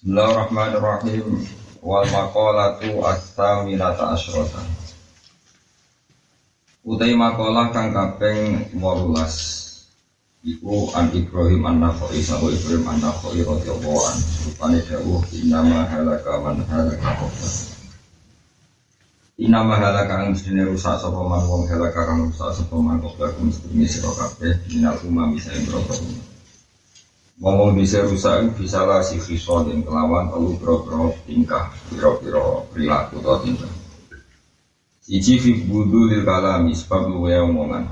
Bismillahirrahmanirrahim. Wal maqalatu as-saminata asyrata. Utai makalah kang kaping 18 Iku an Ibrahim an Nakhoi Sabu Ibrahim an Nakhoi radhiyallahu anhu Rupane dawuh inama halaka man halaka qabla Inama halaka kang mestine rusak sapa man wong halaka kang rusak sapa man qabla kum sedurunge sira minal umam bisa ing Ngomong bisa rusak bisa lah si dan kelawan lalu bro-bro tingkah biro-biro perilaku atau tingkah. Siji fi budu lil kalami sebab luwe omongan.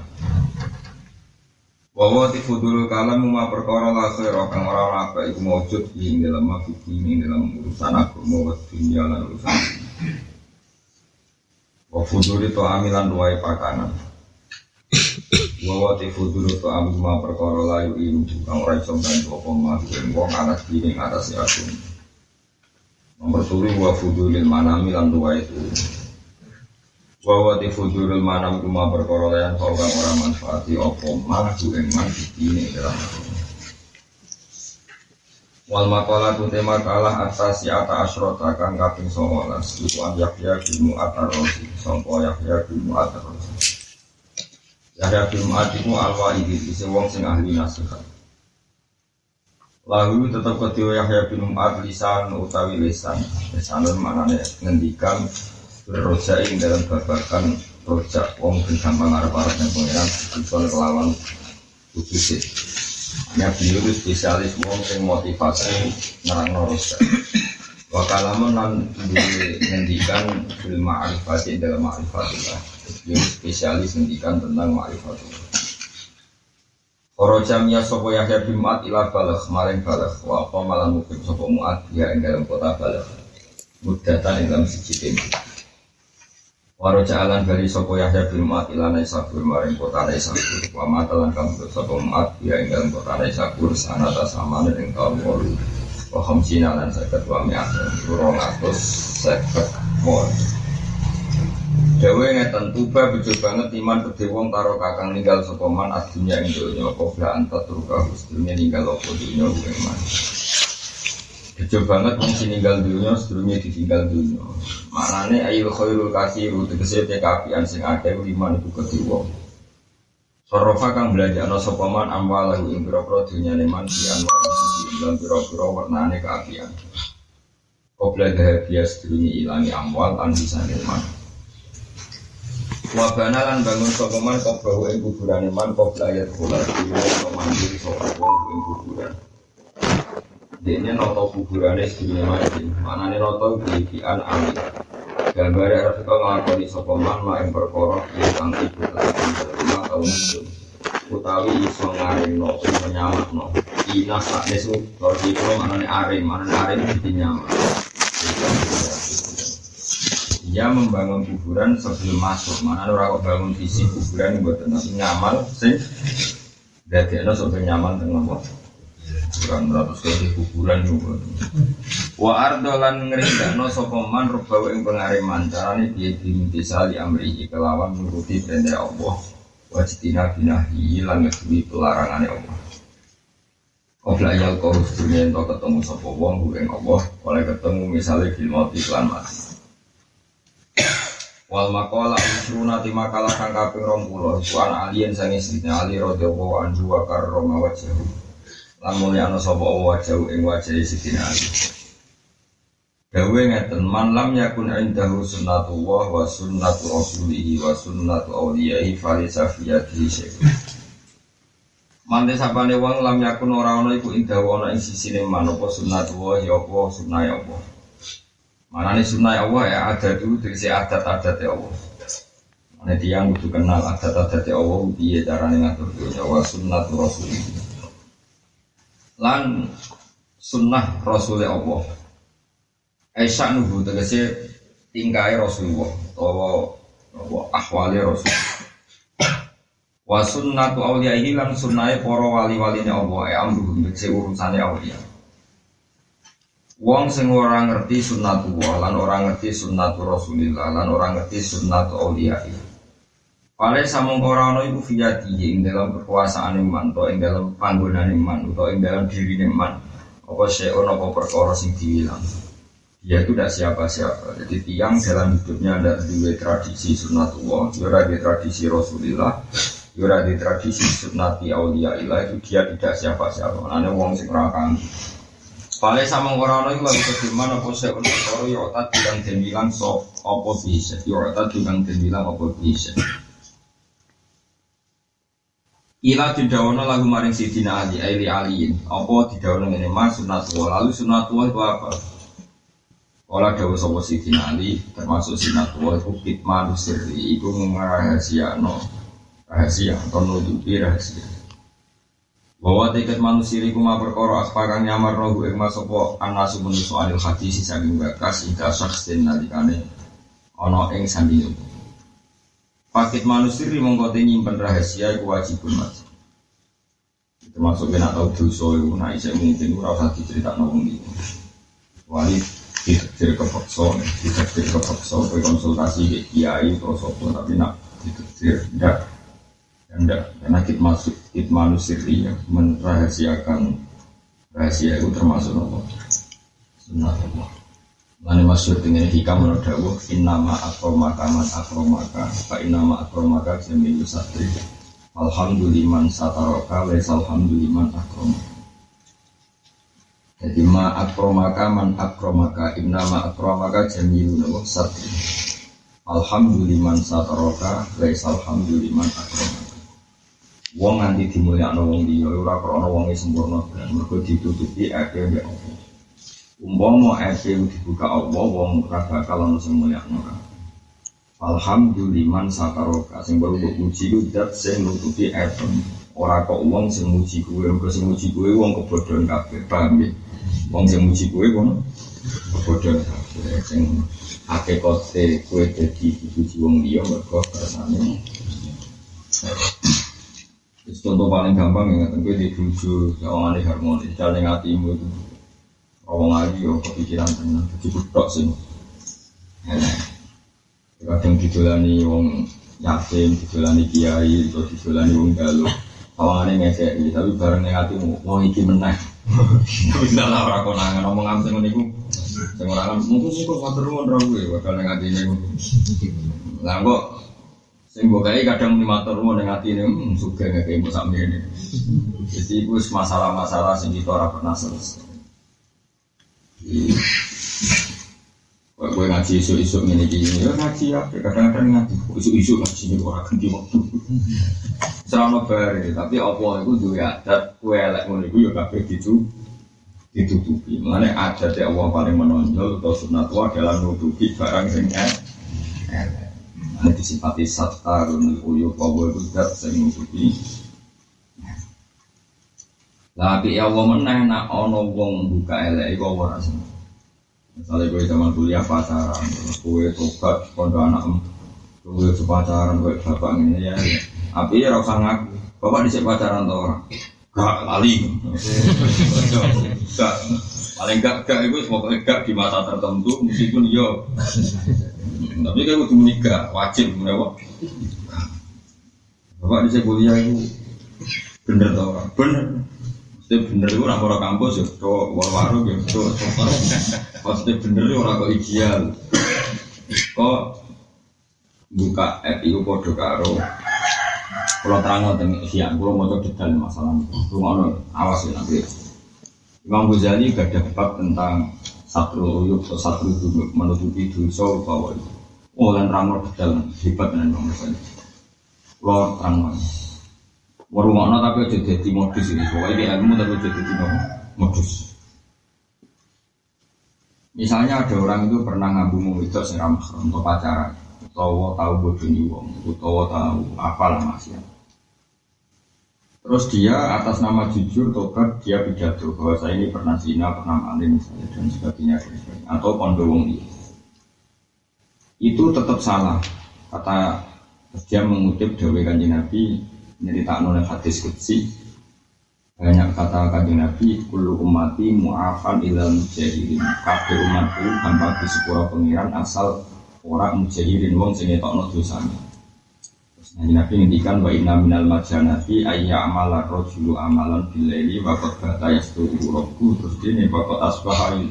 Wawa ti fudul kalam ma perkara la khaira kang ora apa iku maujud ing dalam mafiku ing dalam urusan agama wa dunya lan urusan. Wa fudul itu amilan duai pakanan. Wawa tifu dulu amu ma perkara layu ilu kang ora iso bantu apa mah wong anak atas aku. Nomor turu wa fudulil manami lan dua itu. Wawa tifu dulu manam kuma perkara layan kau kang ora manfaati apa mah ing man dini dalam. Wal makalah tu tema kalah atas ata asrota kang kaping 19 iku an Yahya bin Mu'atar Rosi sangka Yahya bin Mu'atar Rosi Yahya bin Mu'ad itu al-wa'idi Isi wong sing ahli nasihat. Lalu tetap ketiwa Yahya bin Mu'ad lisan utawi lisan Lisanun maknanya ngendikan Berrojain dalam babakan Rojak wong bin gampang arab-arab yang pengiran Bisa kelawan Kudusnya Hanya beliau itu spesialis wong sing motivasi Nerang rojak. Wakalamun nan ngendikan Bil ma'rifati dalam ma'rifatillah yang spesialis ngendikan tentang ma'rifatullah Koroja miya sopo Yahya bin Mu'ad ila balagh maring balagh. Wa apa malam mukim sopo Mu'ad ya ing dalam kota balagh. Mudatan ing dalam siji tema Waroja alan bali sopo Yahya bin Mu'ad ila Naisabur maring kota Naisabur. Wa matalan kamu sopo Mu'ad ya ing dalam kota Naisabur sanata samane ing kaum wolu wa khamsina lan seket wa mi'at urong atus seket mol Dawe ngeten tuba bejo banget iman gede wong karo kakang ninggal sapa man adunya ing donya qabla anta turka sedurunge ninggal apa donya man. Bejo banget wong sing ninggal donya sedurunge ditinggal donya. Maknane ayu khairul kasiru tegese te kapian sing akeh iman iku gede wong. Sorofa kang belajar sapa man amwalahu ing pira-pira dunyane man di anwa ing lan pira-pira warnane keapian. Qabla dahabiya sedurunge ilangi amwal an bisane man. Wabana lan bangun sokoman kau bawa ing kuburan iman kau belajar bola diri kau mandiri sokoman ing kuburan. Dia noto kuburannya sedihnya mati. Mana nih noto kegiatan amin. Gambar harus kau ngakoni sokoman ma ing perkorok yang kang ibu tetap lima tahun itu. Utawi iso ngaring no menyamak no. Ina sak nesu kalau itu mana nih arim mana nih arim jadi nyamak. Dia membangun kuburan sebelum masuk. Mana orang bangun visi kuburan buat nanti nyaman sih. Dari ada sampai nyaman dengan apa? Kurang ratus kali kuburan juga. Wa ardolan ngerindakno sokoman rubawa ing pengariman carane piye dimintisali amri kelawan nuruti perintah Allah. Wajitina binahi lan ngeduwi pelarangane Allah. Qabla yal kau sedurunge ketemu sapa wong ing Allah, oleh ketemu misalnya film mati lan mati. Wal makola usruna ti makalah kang kaping 20 iku an alien sang istrine Ali radhiyallahu anhu wa karrama wajhahu. Lan mulyana sapa wajhahu ing wajahe Sidina Ali. Dawe ngeten man lam yakun indahu sunnatullah wa sunnatu rasulihi wa sunnatu awliyaihi falisa fiyatihi syai'un. Mante sapane wong lam yakun ora ana iku indahu ana ing sisine man apa sunnatullah ya sunnah ya. Mana nih sunnah Allah ya ada tuh dari adat-adat ya Allah. Mana tiang butuh kenal adat-adat ya Allah, dia cara ngatur dunia wa sunnah Rasul. Lan sunnah Rasul Allah. Aisyah nubu tegese tingkai Rasulullah atau ahwali Rasul. Wa awliyaihi lan sunnah para wali-waline Allah ya amruhum urusannya awliya. Wong sing ora ngerti sunnatullah lan ora ngerti sunnatul Rasulillah lan ora ngerti sunnatul auliya. Pale samong ora ana iku fiyati ing dalam kekuasaan iman to ing dalam panggonan iman utawa ing dalam diri iman. apa syai'un apa perkara sing diwilang dia itu tidak siapa-siapa. Jadi tiang dalam hidupnya ada dua tradisi sunnatullah. Juga ada tradisi rasulillah juga ada tradisi sunnati aulia ilah itu dia tidak siapa-siapa. Karena wong sing rakang Paling sama orang itu lagi bagaimana apa saya untuk perkara ya otak bilang dan bilang so apa bisa ya otak bilang dan bilang apa bisa Ila didawono lagu maring Sidina Ali, Aili Aliin. Apa didawono ini mas sunatullah. Lalu sunatullah itu apa? Olah dawa sopo Sidina Ali, termasuk sunatullah itu kitman sirri. Itu rahasia no rahasia atau nutupi rahasia. Bahwa tiket manusia iku ma perkara akpakan nyamar rohu ing masopo anasu menusu anil hadis saking bakas ida sakhsin nalikane ana ing sandingan. Paket manusia ini mengkote nyimpen rahasia itu wajib mati. Termasuk kena tahu dosa itu, nah saya mungkin itu rasa dicerita nongol ini. Wali ditetir kepeksa, ditetir kepeksa, ke ke kiai terus apa, tapi nak ditetir. Enggak, karena kit masuk, kit manusia merahasiakan rahasia itu termasuk apa? Sunnah Allah. Mane masyhur dengan hikam menurut dawuh innama akromaka man akromaka fa innama akromaka jamilu satri alhamduliman sataraka wa alhamduliman akromaka jadi ma akromaka man akromaka innama akromaka jamilu satri alhamduliman sataraka wa alhamduliman akromaka Wong nganti dimulyakno wong liya ora krana wonge sempurna mergo ditutupi akeh mbek Allah Umpama ese dibuka Allah wong ora bakal ono sing mulyakno Alhamdulillah sakaroka sing baru mbok puji ku dat sing nutupi epon. Ora kok wong sing muji kuwe, mergo sing muji kuwe wong kebodohan kabeh, paham ya? Wong sing muji kuwe wong kebodohan kabeh sing hakikate kuwe dadi dipuji wong liya mergo kersane. Contoh paling gampang ya, tentu di buju, ya orang harmonis, jalan hatimu itu Orang lagi yo kepikiran tenan, jadi budak sih. Kadang didolani wong yatim, didolani kiai, atau didolani wong galuh. Awalnya ngekei, tapi bareng yang hati mau iki menang. Tapi tidak lah orang konangan ngomong ngambil ngono iku. Sing ora mungkin sih kok matur nuwun ra kuwi bakal ning atine. Lah kok sing mbok kadang muni matur nuwun ning atine hmm, sugih ngekei mbok sak mene. Jadi itu masalah-masalah sing kita ora pernah selesai. Gue ngaji isu-isu ini gini, ya ngaji ya, kadang-kadang ngaji isu-isu ngaji ini orang ganti waktu. Selama bari, tapi apa itu juga adat kue elek ngono itu ya kabeh ditu ditutupi. Mengenai adat yang Allah paling menonjol atau sunat adalah nutupi barang sing elek. Ini disifati satarun uyuk itu dat sing nutupi. Tapi ya Allah meneh nak ono wong buka elek iku ora seneng. Misalnya gue zaman kuliah pacaran, gue tobat kondo anak gue pacaran gue bapak ini ya. Tapi ya rasa ngaku, bapak disek pacaran tau orang. Gak lali. Gak. Paling gak gak itu semoga gak di masa tertentu meskipun yo. Tapi kan udah menikah wajib menewak. Bapak disek kuliah itu bener tau orang, bener. Mesti bener itu orang orang kampus ya, cowok war-waru ya, cowok Pasti bener itu orang kok ideal. Kok buka app itu podo karo kalau terang tentang siang, kalau mau detail masalah rumah awas ya nanti. Imam Ghazali gak ada tentang satu uyuk atau satu duduk menutupi dosa bahwa itu. Oh dan terang detail hebat dengan Imam Ghazali. Kalau terang Warungokno tapi aja jadi modus ini. Pokoknya di ilmu tapi aja jadi modus. Misalnya ada orang itu pernah ngabu itu ramah untuk pacaran, utawa tahu bodoni wong, utawa tahu apalah masih. Terus dia atas nama jujur tobat dia pidato bahwa saya ini pernah zina, pernah maling misalnya dan sebagainya, sebagainya. atau kondo wong dia. Itu tetap salah. Kata dia mengutip Dawe Kanjeng Nabi tak oleh hadis kutsi banyak kata kanjeng Nabi kulu umati mu'afan ilal mujahirin kabeh umatku tanpa di sepura pengiran asal orang mujahirin wong sing ngetokno dosane Nabi Nabi ngendikan wa inna minal majanati ayya amalan rojulu amalan bilaili wa qad bata yasturu rabbu terus dene wa qad asbaha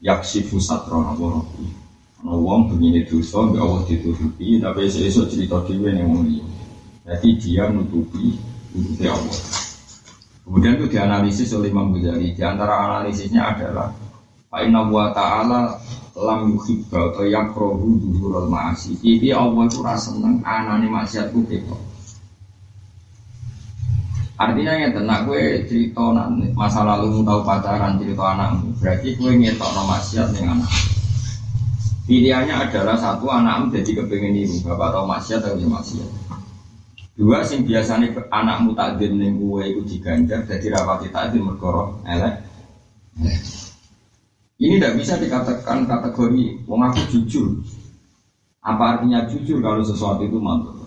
yaksifu satra wa rabbi. Ana wong begini dosa mbek Allah ditutupi tapi esuk cerita dhewe ning wong liya. Jadi dia nutupi Allah. Kemudian itu dianalisis oleh Imam Ghazali. Di antara analisisnya adalah Pak Inna wa ta'ala lam yuhibba atau yakrohu duhurul ma'asi. Jadi Allah itu rasa seneng anane maksiat ku ketok Artinya ya tenang gue cerita masa lalu tahu pacaran cerita anakmu Berarti gue ngetok no maksiat dengan anak. Pilihannya adalah satu anakmu jadi kepengen ini Bapak tahu maksiat atau ya maksiat. Dua sing biasanya anakmu takdim ning gue itu diganjar jadi rapati takdim mergoro elek ini tidak bisa dikatakan kategori wong aku jujur. Apa artinya jujur kalau sesuatu itu mantap?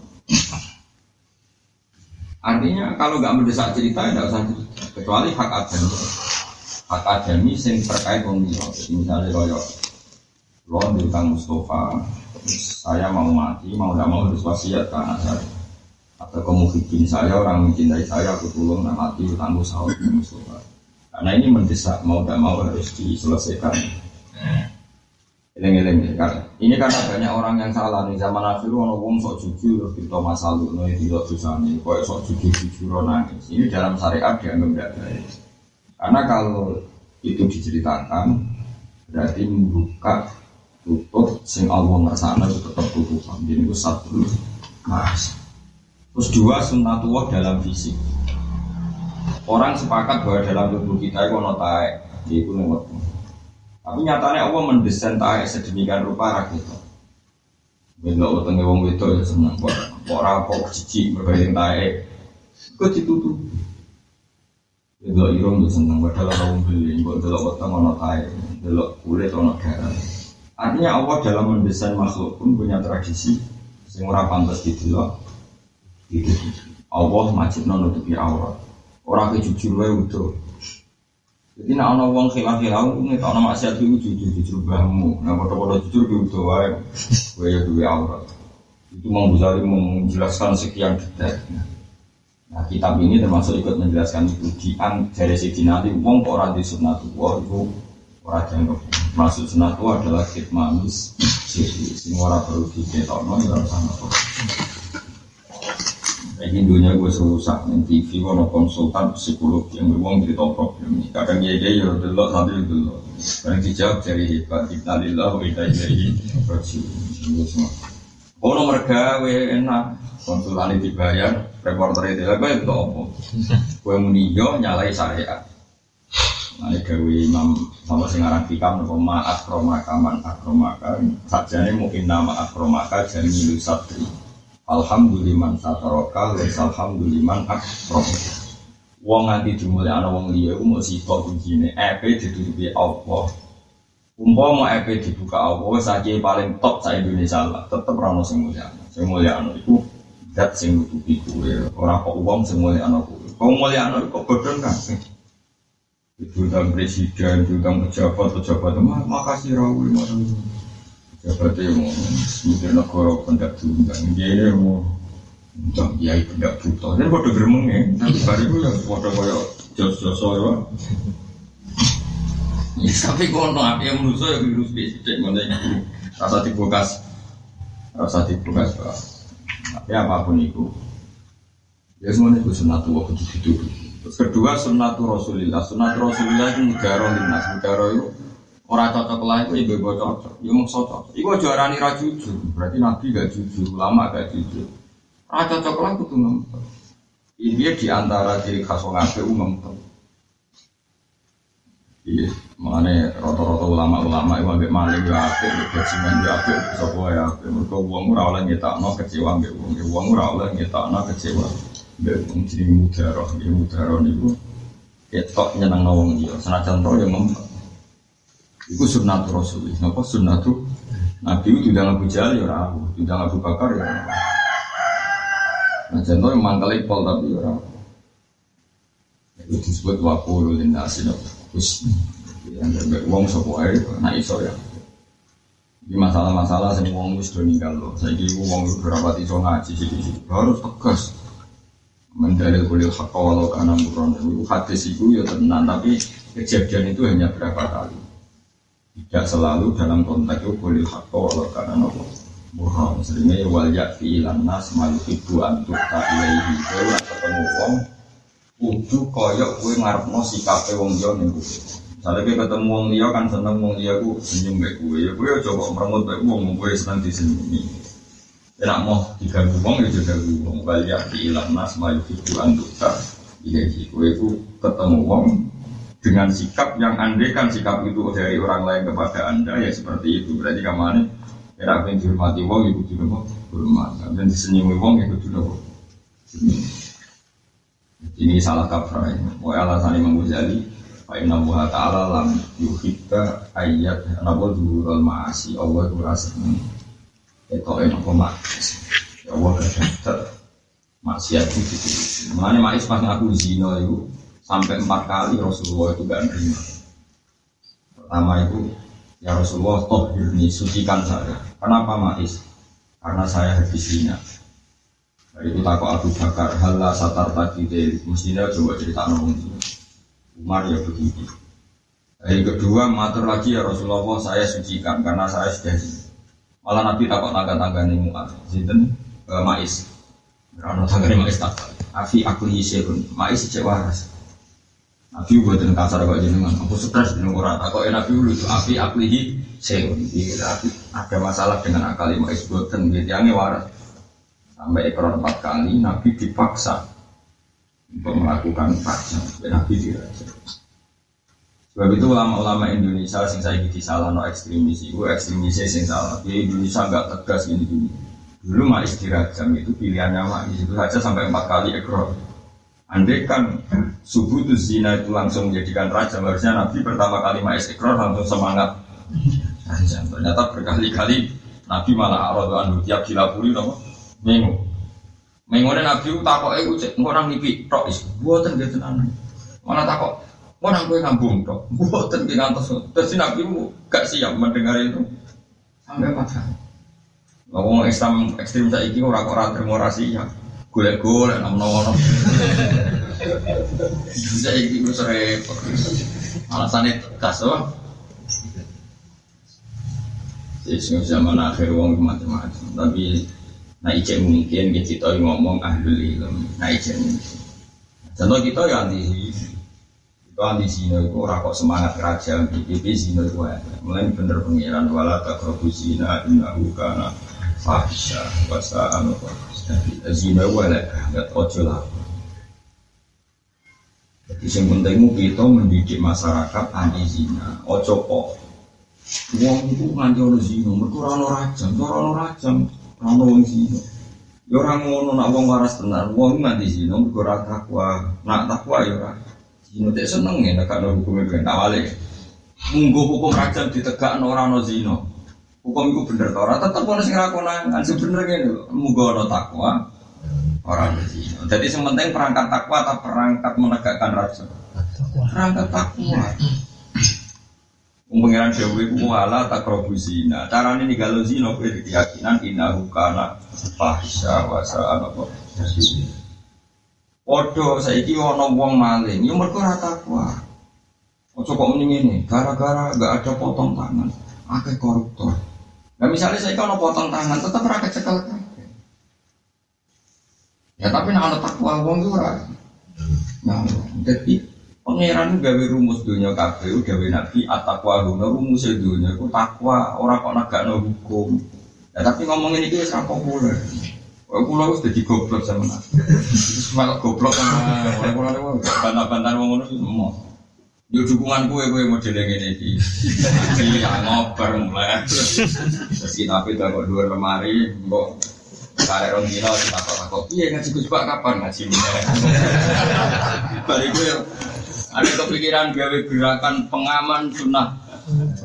Artinya kalau nggak mendesak cerita tidak usah cerita. Kecuali hak adami. Hak adami yang terkait wong Jadi misalnya royok lo Kang Mustafa, saya mau mati, mau tidak mau harus wasiat anak saya. Atau kemudian saya orang mencintai saya, aku tolong nak mati, tangguh sahur Mustafa karena ini mendesak mau tidak mau harus diselesaikan. Eleng-eleng kan. Ini karena banyak orang yang salah nih zaman akhir orang ngomong sok jujur kita masalah nih tidak susah nih kok sok jujur jujur nangis. Ini dalam syariat dianggap tidak baik. Karena kalau itu diceritakan berarti membuka tutup sing Allah sana itu tetap tutupan. Jadi itu satu mas. Terus dua sunnatullah dalam fisik. Orang sepakat bahwa dalam tubuh kita itu ada taek, itu lewat. Tapi nyatanya Allah mendesain taek sedemikian rupa rakyat. Belok wetenge wong wedok ya seneng kok. Kok ora kok cici berbaring taek. Kok ditutup. Belok irung ya seneng padahal ora wong beli, kok delok weteng ana taek, delok kulit ana darah. Artinya Allah dalam mendesain makhluk pun punya tradisi sing ora pantas didelok. Itu Allah majibno nutupi aurat. Orang ke jujur wae udah. Jadi nak ana wong khilaf-khilaf ngetok ana maksiat iku jujur jujur bahmu. Nah padha-padha jujur ki udah wae. Kowe ya duwe aurat. Itu mau Ghazali menjelaskan sekian detail. Nah kitab ini termasuk ikut menjelaskan itu dari segi nanti wong kok ora di sunnatullah itu ora jangkau. Maksud sunnatullah adalah khidmanis sisi sing ora perlu diketokno ya ora sama ini dunia gue serusak nih TV gue konsultan psikolog yang beruang cerita problem ini. Kadang dia dia ya dulu sambil dulu. Kadang dijawab dari hebat. Innalillah wa inna ilaihi rajiun. Oh nomor gawe enak. Konsultan dibayar, reporter itu apa itu apa? Gue muniyo nyalai syariat. Nah, ini gawe imam sama sing aran fikam nopo ma akromaka man akromaka sajane mungkin nama akromaka jamilu satri Alhamdulillah sataroka wes alhamdulillah akrom. Wong nganti dimulai wong liya iku mau sifat kuncine EP ditutupi Allah. Umpama EP dibuka Allah saja paling top sa Indonesia lah, tetep ra ono sing mulia. Sing mulia ono iku dat sing nutupi kuwe, ora kok wong sing mulia ono kuwe. Kok ono kok bodhong kan. Itu tentang presiden, tentang pejabat, pejabat, makasih rawi, makasih. Jabat yang mau mikir negara pendak diundang, dia mau undang kiai pendak buta. Ini pada geremeng ya, tapi hari itu yang pada kaya jos-jos ya. Ya tapi kono api yang menurut saya virus bisik mana rasa dibukas, rasa dibukas. Tapi apa pun itu, ya semuanya itu sunatu waktu itu. Terus kedua sunatu rasulillah, sunatu rasulillah itu mudaro linas, mudaro itu Orang cocok lah itu ibu ibu cocok, ya mau cocok. Ibu juarani ra jujur, berarti nabi gak jujur, lama gak jujur. Ra cocok lah itu ngempet. Ini di antara ciri khas orang ape ngempet. Iya, makanya rata-rata ulama-ulama itu ambil maling ya ape, bajingan ya ape, sopo ya ape. Mereka uang murah oleh no kecewa ambil uang, uang murah oleh no kecewa. Ambil uang jadi mudaroh, ini mudaroh itu. Ketok nyenang nawang dia, senajan roh yang ngempet. Iku sunnatu Rasul. Napa sunnatu Nabi itu tidak Abu Jahal ya ora tidak Abu Bakar ya. Nah, contoh yang mangkal pol tapi ya ora. Itu disebut wakulu linasi Terus yang berbeda uang sapa ae nah iso ya. Ini masalah-masalah sing wong wis do ninggal lho. Saiki wong berapa iso ngaji sithik harus tegas. Mendalil kulil haqqa walau kana. Itu hadis itu ya tenang tapi kejadian itu hanya berapa kali. Tidak selalu dalam konteks itu kulil haqqa walau kana murran. Seringnya ya wal yakfi ilan nas maluhibu antuk ta'ilaihi. Kalau ketemu wong kudu koyok kowe ngarepno sikape wong yo ning Misalnya kita ketemu wong liya kan seneng wong liya ku senyum baik gue, ya gue coba merengut baik wong gue seneng disenyumi. Tidak mau diganggu wong ya wong. Balik di ilang nas mayu itu antuka. Iya sih gue ku ketemu wong dengan sikap yang andekan sikap itu dari orang lain kepada anda ya seperti itu. Berarti ke mana? Ya apa yang dihormati wong itu juga hormat. Dan disenyumi wong itu juga Ini salah kaprah. Mau alasan Imam Ghazali Fa inna Allah ta'ala lam yuhibba ayat Napa dhuhurul ma'asi Allah itu rasa Itu enak maksiat Ya Allah kadang Maksiat itu Mengenai ma'is pas ngaku zina itu Sampai empat kali Rasulullah itu gak nerima Pertama itu Ya Rasulullah toh ini sucikan saya Kenapa ma'is? Karena saya habis zina itu takut Abu Bakar Hala satar tadi Mestinya coba cerita ngomong Umar ya begitu. Yang kedua, matur lagi ya Rasulullah saya sucikan karena saya sudah Malah Nabi takut tangga-tangga ini muat. Sinten uh, mais. Karena tangga ini mais tak. Afi aku hisyun. Mais cek waras. Nabi buat dengan kasar kok jenengan. Aku stres dengan orang. Aku enak dulu itu. Afi aku hisyun. Ada masalah dengan akal buatan. Gitu yang waras. Sampai ekor empat kali Nabi dipaksa untuk melakukan pajak Nabi diraja. Sebab itu ulama-ulama Indonesia sing saya gigi salah no ekstremis itu ekstremis sing salah. Di Indonesia nggak tegas gini gini. Dulu mak istirajam itu pilihannya mak itu saja sampai empat kali ekor. Andai kan subuh itu zina itu langsung menjadikan raja, harusnya Nabi pertama kali mak ekor langsung semangat. Ternyata berkali-kali Nabi malah arah anu tiap dilapuri nopo minggu. Mengone Nabi takok iku cek orang nipi tok is. Mboten nggih tenan. Mana takok orang kowe ngambung tok. Mboten nggih ngantos. Terus Nabi gak siap mendengar itu. Sampai mati. Ngomong Islam ekstrim saiki ora ora terima rahasia. Golek-golek nang ono. Saiki wis repot. Alasane tegas wae. Jadi zaman akhir wong macam-macam. Tapi Nah ijek mungkin kita ngomong ahli ilmu. Nah ijek mungkin. Contoh kita ya anti itu anti zina itu orang kok semangat kerajaan PBB zina itu ada. Mulai bener pengiran wala takrobu zina innahu kana fahisha wasa anu zina ada nggak ojo lah. Jadi yang penting kita mendidik masyarakat anti zina. Ojo kok. Wong itu nganti orang zina, mereka orang rajam, orang rajam. Ono wong zina. Ya ora ngono nak wong waras tenan, wong mati zina mergo ora takwa. Nak takwa ya ora. Zina seneng ya nek ana hukum ben awale. Munggo hukum rajam ditegakno ora ono zina. Hukum itu bener ta ora tetep ono sing rakonan. Sebener ngene lho, munggo ono takwa orang zina. Jadi yang penting perangkat takwa atau perangkat menegakkan rajam. Perangkat takwa. Pengiran Dewi ku wala tak zina. Caranya nih kalau zina kowe keyakinan innahu kana fahisha wa sa'a apa. Odo saiki ana wong maling, yo mergo ora takwa. Ojo kok mending ini, gara-gara gak ada potong tangan, akeh koruptor. Nah misalnya saya kalau potong tangan, tetap rakyat cekel Ya tapi nak ada takwa wong itu ora. Nah, jadi Pangeran gawe rumus dunia kabeh gawe nabi atakwa guna rumus dunia ku takwa orang kok nagakno hukum. Ya tapi ngomongin ini wis ra populer. Kula wis dadi goblok sama nabi. Wis malah goblok sama ora ora bantah-bantah wong ngono semua. Yo dukungan kue kue model yang ini di, iya ngoper mulai. Terus kita pilih kok dua lemari, kok karek rong dino kita kok iya ngaji gus kapan ngaji. Balik gue ada kepikiran gawe gerakan pengaman sunnah.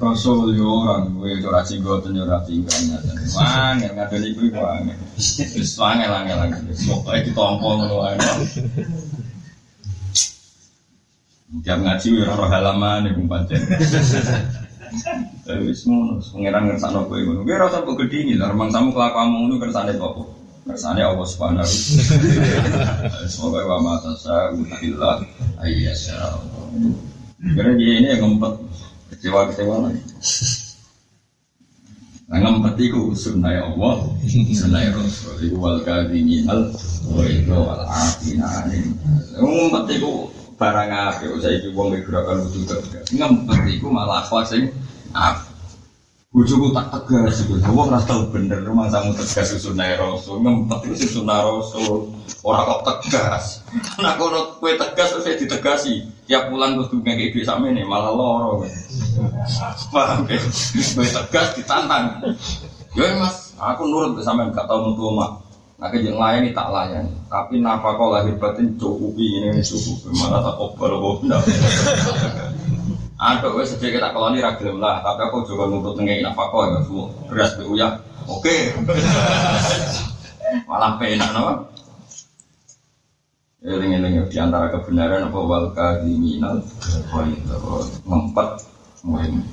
Rasul yo orang gue itu rasi gue tuh nyurah tinggalnya wah nggak ada di gue wah terus wangi langi lagi pokoknya ditompong lo aja tiap ngaji ya roh halaman nih pancen Tapi semua pengiran ngersakno kowe ngono. Kowe rasa kok gedhi lah remang samu kelakuanmu ngono kersane apa? Kersane Allah Subhanahu Semoga wa ma tasa illa ayyasha. Karena dia ini yang ngempet kecewa-kecewa lagi. Nah ngempet itu sunnah Allah, sunnah Rasul. Itu wal kadhiminal wa itu wal afina. Ngempet itu barang apa? Saya itu wong gerakan wudu tegas. Ngempet itu malah akhlak sing apa? Tak tegas itu, Allah nggak tahu bener rumah kamu tegas sunnah Rasul, ngempet itu sunnah Rasul, orang kok tegas. Nah kalau kue tegas saya ditegasi, tiap bulan terus juga kayak duit sama ini malah loro. Paham ya? Kue tegas ditantang. Ya mas, aku nurut sama nggak tahu mutu mak. Nah kejeng layani tak layani, tapi napa kau lahir batin cukupi ini cukup, malah tak obal obal. Ada wes kita keloni ragilem lah, tapi aku juga nuntut nengin nafkah ya semua beras bu ya. Oke. Malah penak no. Eling-eling di antara kebenaran apa wal kadiminal ngempet muhim.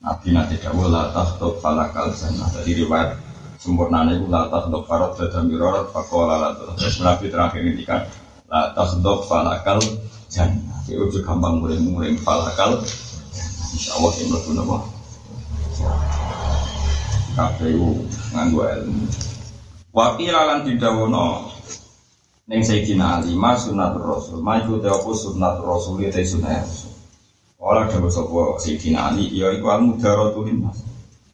Nabi nanti dawuh la tahtub falakal jannah. Jadi riwayat sempurna itu la tahtub farad dan mirorat fakola la Nabi terakhir ini kan la tahtub falakal jannah. Ya udah gampang muring-muring falakal. Insya Allah yang lebih nama. KPU nganggu ilmu. Wakil lan didawono Neng Sayyidina Ali ma sunnatur rasul ma iku te apa sunnatur rasul te sunnah rasul. Ora dawuh sapa Sayyidina Ali ya iku al mudaratul linnas.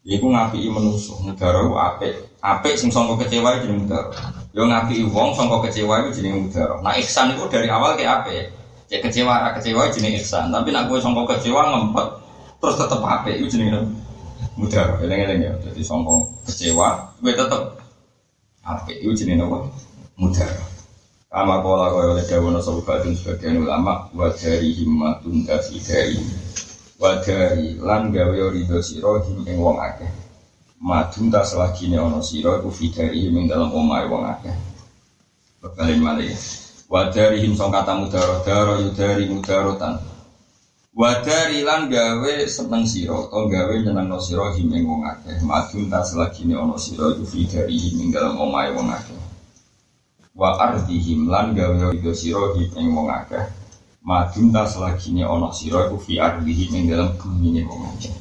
Iku ngapiki manusa, mudara ku apik. Apik sing sangka kecewa jeneng mudara. Yo ngapiki wong sangka kecewa iku jeneng mudara. Nah ihsan iku dari awal ke apik. Cek kecewa kecewa jeneng ihsan, tapi nak kowe sangka kecewa ngempet terus tetep apik iku jeneng mudara. Eleng-eleng ya. Jadi sangka kecewa kowe tetep apik iku jeneng apa? Mudara. Kama kola kaya oleh dawana sebagian ulama Wadari himmatun dafi dari Wadari lan gawe orido siro him ing wong akeh. Madun tak selagine ono siro iku fidari ing dalam omai wong akeh. Bekalin malih. Wadari him song kata mudaro daro yudari mudarotan. Wadari lan gawe seneng siro Atau gawe nyeneng no siro him ing wong akeh. Madun tak selagine ono siro iku fidari ing dalam omai wong akeh. Wa ardihim lan gawe sira ing wong akeh madun ta selagine ana sira iku fi ardihim ing dalam bumi wong akeh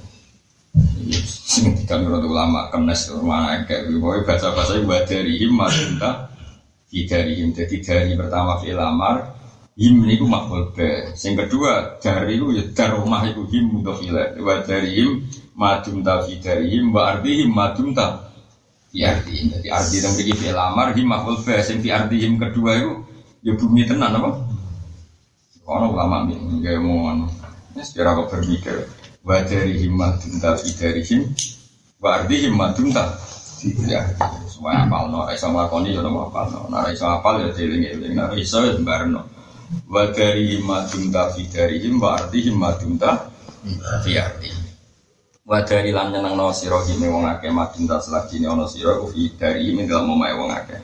sing dikan ulama kenes mana kayak gue bahasa bahasa ibu darihim madun ta fi darihim jadi dari pertama fi lamar him niku makhluk be sing kedua dari itu ya dar rumah iku him mudhofile wa darihim madun ta fi darihim wa ardihim madun ta fi ardi jadi ardi dan pergi fi lamar him makhluk fa sing fi ardi him kedua itu ya bumi tenan apa ono ulama nih gaya mohon. Ya secara kok berpikir wa dari him madun ta fi dari him wa ardi him madun ta ya semua apal no iso nglakoni ya no apal. No ora iso apal ya dieling-eling. Ora iso ya sembarno. Wa dari him madun ta fi dari him wa ardi him madun ta fi ardi Wadari lan nyeneng no siro hime wong akeh madun tas lagi ne ono siro ufi dari hime dalam omae wong akeh.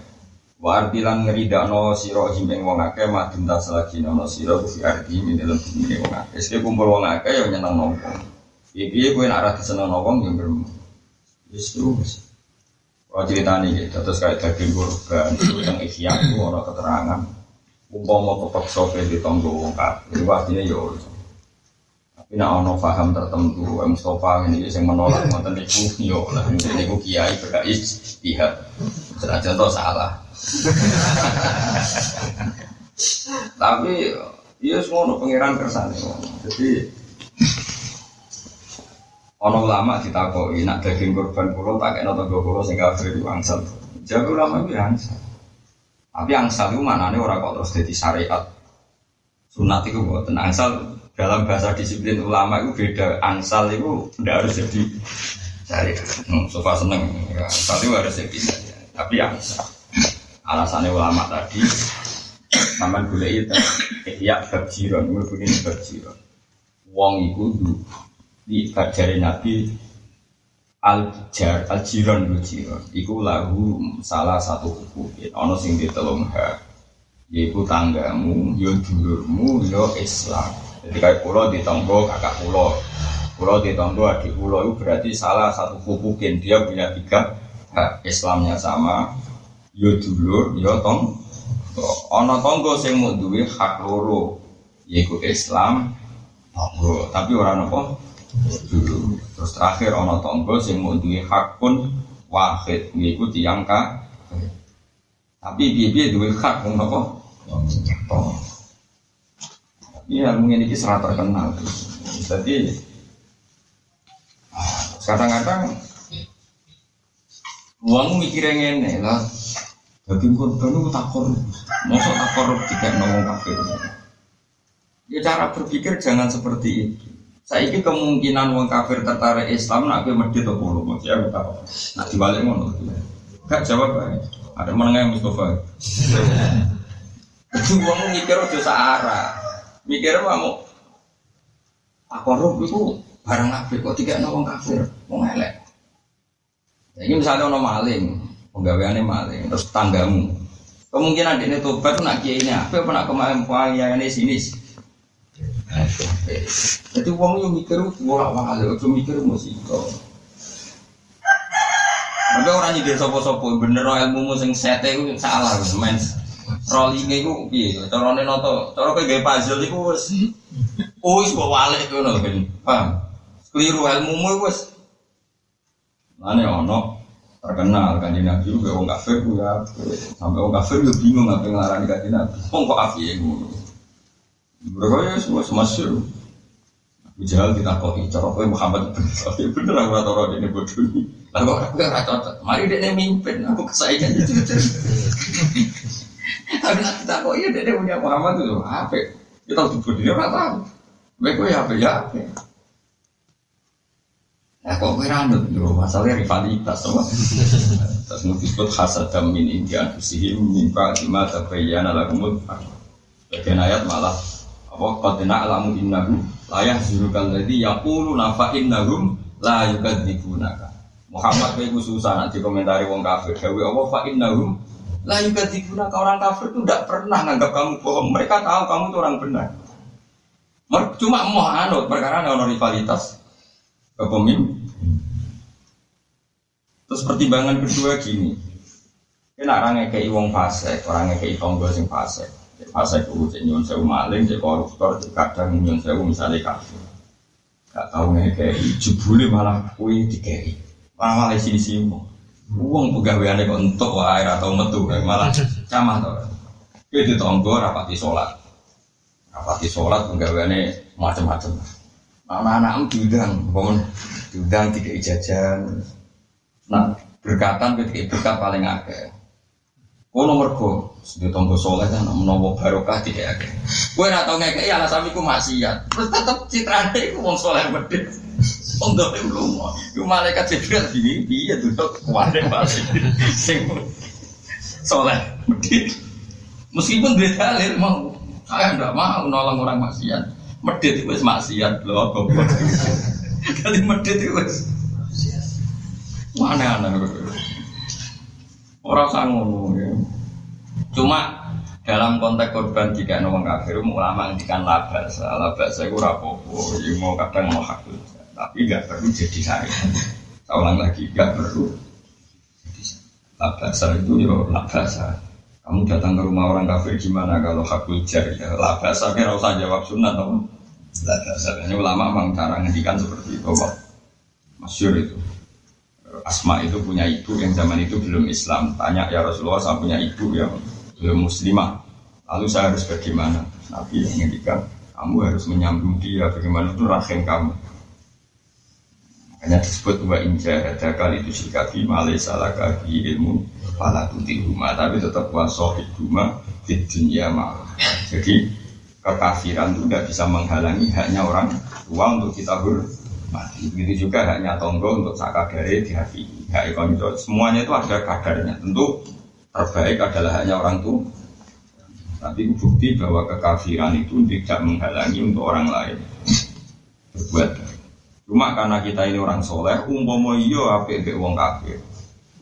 Wardi lan ngeridak no siro hime wong akeh madun tas lagi ne ono siro ufi ardi hime dalam bumi wong akeh. Eske kumpul wong akeh yo nyeneng no wong. Iki kowe nak ra diseneng no wong yo bermu. Wis terus. Kalau cerita nih, terus kayak daging kurban, yang ikhya itu orang keterangan. Umpama kepeksa ke di tonggo wong kafir, artinya yo Ina ono paham tertentu, Mustafa ini yang menolak ngoten niku yo lah niku kiai berkai istihad. Senajan to salah. Tapi iya semua pangeran kersane. Jadi ono ulama ditakoki nak daging korban kula tak kena tangga kula sing kafir itu angsal. Jadi ulama itu angsal. Tapi angsal itu maknanya orang kok terus jadi syariat. Sunat itu buat angsal dalam bahasa disiplin ulama itu beda angsal itu tidak harus jadi cari hmm, sofa seneng ya, angsal itu harus jadi saja tapi angsal alasannya ulama tadi Maman gule itu ya berjiron. Itu begini berjiron. Wong itu di kajari nabi al jar al jiron. Itu jiron itu lagu salah satu hukum ono sing ditelung ha yaitu tanggamu yo dulurmu yo Islam. Jadi kayak pulau di tonggo kakak pulau. Pulau di tonggo adik pulau. Itu berarti salah satu hukukin dia punya tiga Islamnya sama, yo dulur, yo tong. Ono tonggo sing mau duwe hak loro, yaitu Islam, tonggo. Tapi orang apa? Dulu. Terus terakhir ono tonggo sing mau duwe hak pun wahid, yaitu tiang Tapi bibi duwe hak pun apa? Iya, mungkin ini serat terkenal. Jadi kadang-kadang uang mikirnya ngene lah. Jadi korban itu tak korup, masuk tak korup tidak ngomong kafir. Ya cara berpikir jangan seperti itu. Saya ini kemungkinan uang kafir tertarik Islam nak ke medit atau masih aku tahu. Nak dibalik ngono. Gak jawab aja. Ada menengah Mustafa. Itu uang mikir udah searah. Mikir mau korup itu barang apa kok tiga nawang kafir mau ngelek. Jadi misalnya ono maling, penggaweannya maling, terus tanggamu. Kemungkinan ini tobat tuh nak kiai apa apa nak kemarin ya ini sini. Jadi uang yang mikir bolak balik, itu mikir musiko. Tapi orang nyindir sopo-sopo, bener ilmu sing sete itu salah, men. Rollingnya itu, iya, caranya noto, cara kayak puzzle itu wes, wes bawa balik itu nopo, paham? Keliru ilmu wes. Mana ono terkenal kan di nabi juga orang kafir ya sampai orang kafir juga bingung apa ngarani kan di nabi. Wong kok api ya ngono. Mereka ya semua semasyur. Abu Jahal kita kok cara kowe Muhammad. Ya bener aku ora tau dene bodoh kok aku ora cocok. Mari dene mimpin aku kesayangan itu. Tapi nak kita kok iya dene punya Muhammad itu apa? Kita tahu bodoh ora tahu. Kowe ya apa ya apa. Nah kok kira anut yo masalahnya rivalitas sama. Terus mau disebut hasad min india anfusihim lima tabayyana lahumul Bagian ayat malah apa qad na'lamu innahu la yahzurukal ladzi yaqulu nafa innahum la yukadzibunaka. Muhammad kowe iku susah nak dikomentari wong kafir. Dewe apa fa innahum la yukadzibunaka orang kafir itu tidak pernah nganggap kamu bohong. Mereka tahu kamu itu orang benar. Cuma mau anut perkara ada rivalitas kepemimpin. Terus pertimbangan kedua gini, kena orang kayak wong fase, orang kayak tonggo sing fase, fase itu cek nyun sewu maling, cek koruptor, cek kadang nyun sewu misalnya kafe, gak nih kayak jebule malah kue dikei, malah malah sini sini uang pegawaiannya kok untuk wae atau metu malah camah tau. Itu tonggo rapati sholat, rapati sholat pegawaiannya macam-macam. Anak-anak diundang, bangun diundang tiga jajan. Nah, berkatan ketika berkat paling akeh. Nomor go, sudah tonggo soleh kan, menawa barokah tidak akeh. Nak tahu ngekei alasan iku maksiat, terus tetap citrane iku wong soleh medit. Wong dolim belum, iku malaikat jibril gini, iya duduk kuare balik, sing soleh medit. Meskipun dia dalil mau, saya tidak mau nolong orang maksiat medit itu maksiat loh kali medit itu mana aneh orang sangun ya. cuma dalam konteks korban jika orang kafir ulama ngendikan labas. Labas saya kurang rapopo ya mau kadang mau hak tapi nggak perlu jadi saya saya ulang lagi nggak perlu. Labas itu ya labas. Kamu datang ke rumah orang kafir gimana kalau hakul jar ya lah bahasa kira usah jawab atau lah bahasa ini ulama memang cara ngendikan seperti itu masyur itu Asma itu punya ibu yang zaman itu belum Islam. Tanya ya Rasulullah saya punya ibu yang belum muslimah. Lalu saya harus bagaimana? Nabi yang kamu harus menyambung dia bagaimana itu rahim kamu. Hanya disebut wa inja ada kali itu sikabi malai salah kaki ilmu pala tuti rumah tapi tetap wasohid rumah di dunia malah jadi kekafiran itu tidak bisa menghalangi haknya orang tua untuk kita hormati begitu juga haknya tonggo untuk sakadare di hati hak konco semuanya itu ada kadarnya. Tentu terbaik adalah haknya orang tua. Tapi bukti bahwa kekafiran itu tidak menghalangi untuk orang lain berbuat Cuma karena kita ini orang soleh, umpomo iyo ape be wong kafir.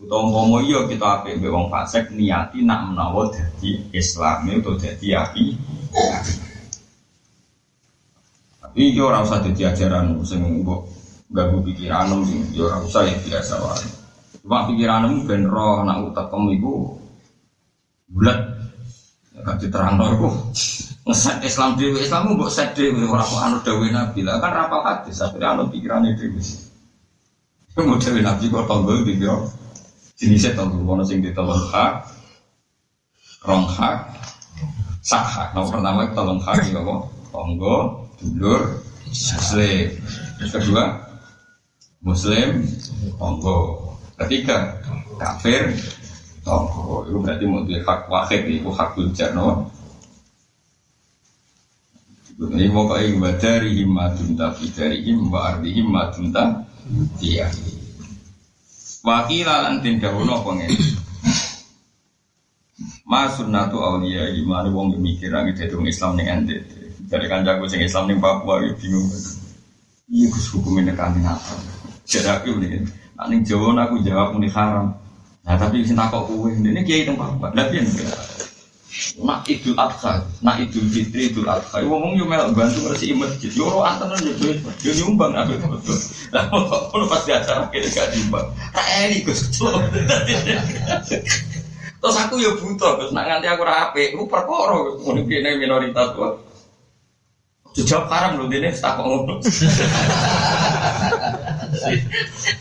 Utawa umpomo iyo kita ape be wong fasik niati nak menawa dadi Islam itu dadi api. Tapi Iki ora usah dadi ajaran sing mbok ganggu pikiranmu sing ya ora usah ya biasa wae. Cuma pikiranmu ben roh nak utekem iku bulat. Ya kan diterangno iku ngeset Islam dhewe Islam mbok set dhewe ora kok anu dawuh Nabi lah kan rapal hadis akhirnya anu pikirane dhewe. Mau dawuh Nabi kok tonggo dikira jenisnya tonggo ono sing ditolong hak rong hak sak hak. Nomor pertama tolong hak iki apa? Tonggo, dulur, muslim. Yang kedua muslim, tonggo. Ketiga kafir, tonggo. Itu berarti mau hak wahid itu hak tujar no. Ini mau kau ingin dari himmatun tapi dari himma arti himmatun iya. Wakila lantin dawono pengen. Mas sunnatu aulia gimana wong mikir lagi dari Islam nih ente. Dari kancaku sing Islam nih Papua ya bingung. Iya gus hukumnya kami apa? Jadi aku nih, nanti Jawa aku jawab muni haram. Nah tapi sing takok kue ini kiai tempat Papua. Tapi yang Nak idul adha, nak idul fitri, idul adha. Ngomong yo mel bantu bersih masjid. Yo ro anten yo yo nyumbang aku betul. Lah kalau pas di acara kene gak diumbang. Tak ini gus. Terus aku ya butuh, terus nak nganti aku rapi, aku perkara, mungkin ini minoritas kok. Jujur haram loh, ini tak ngono.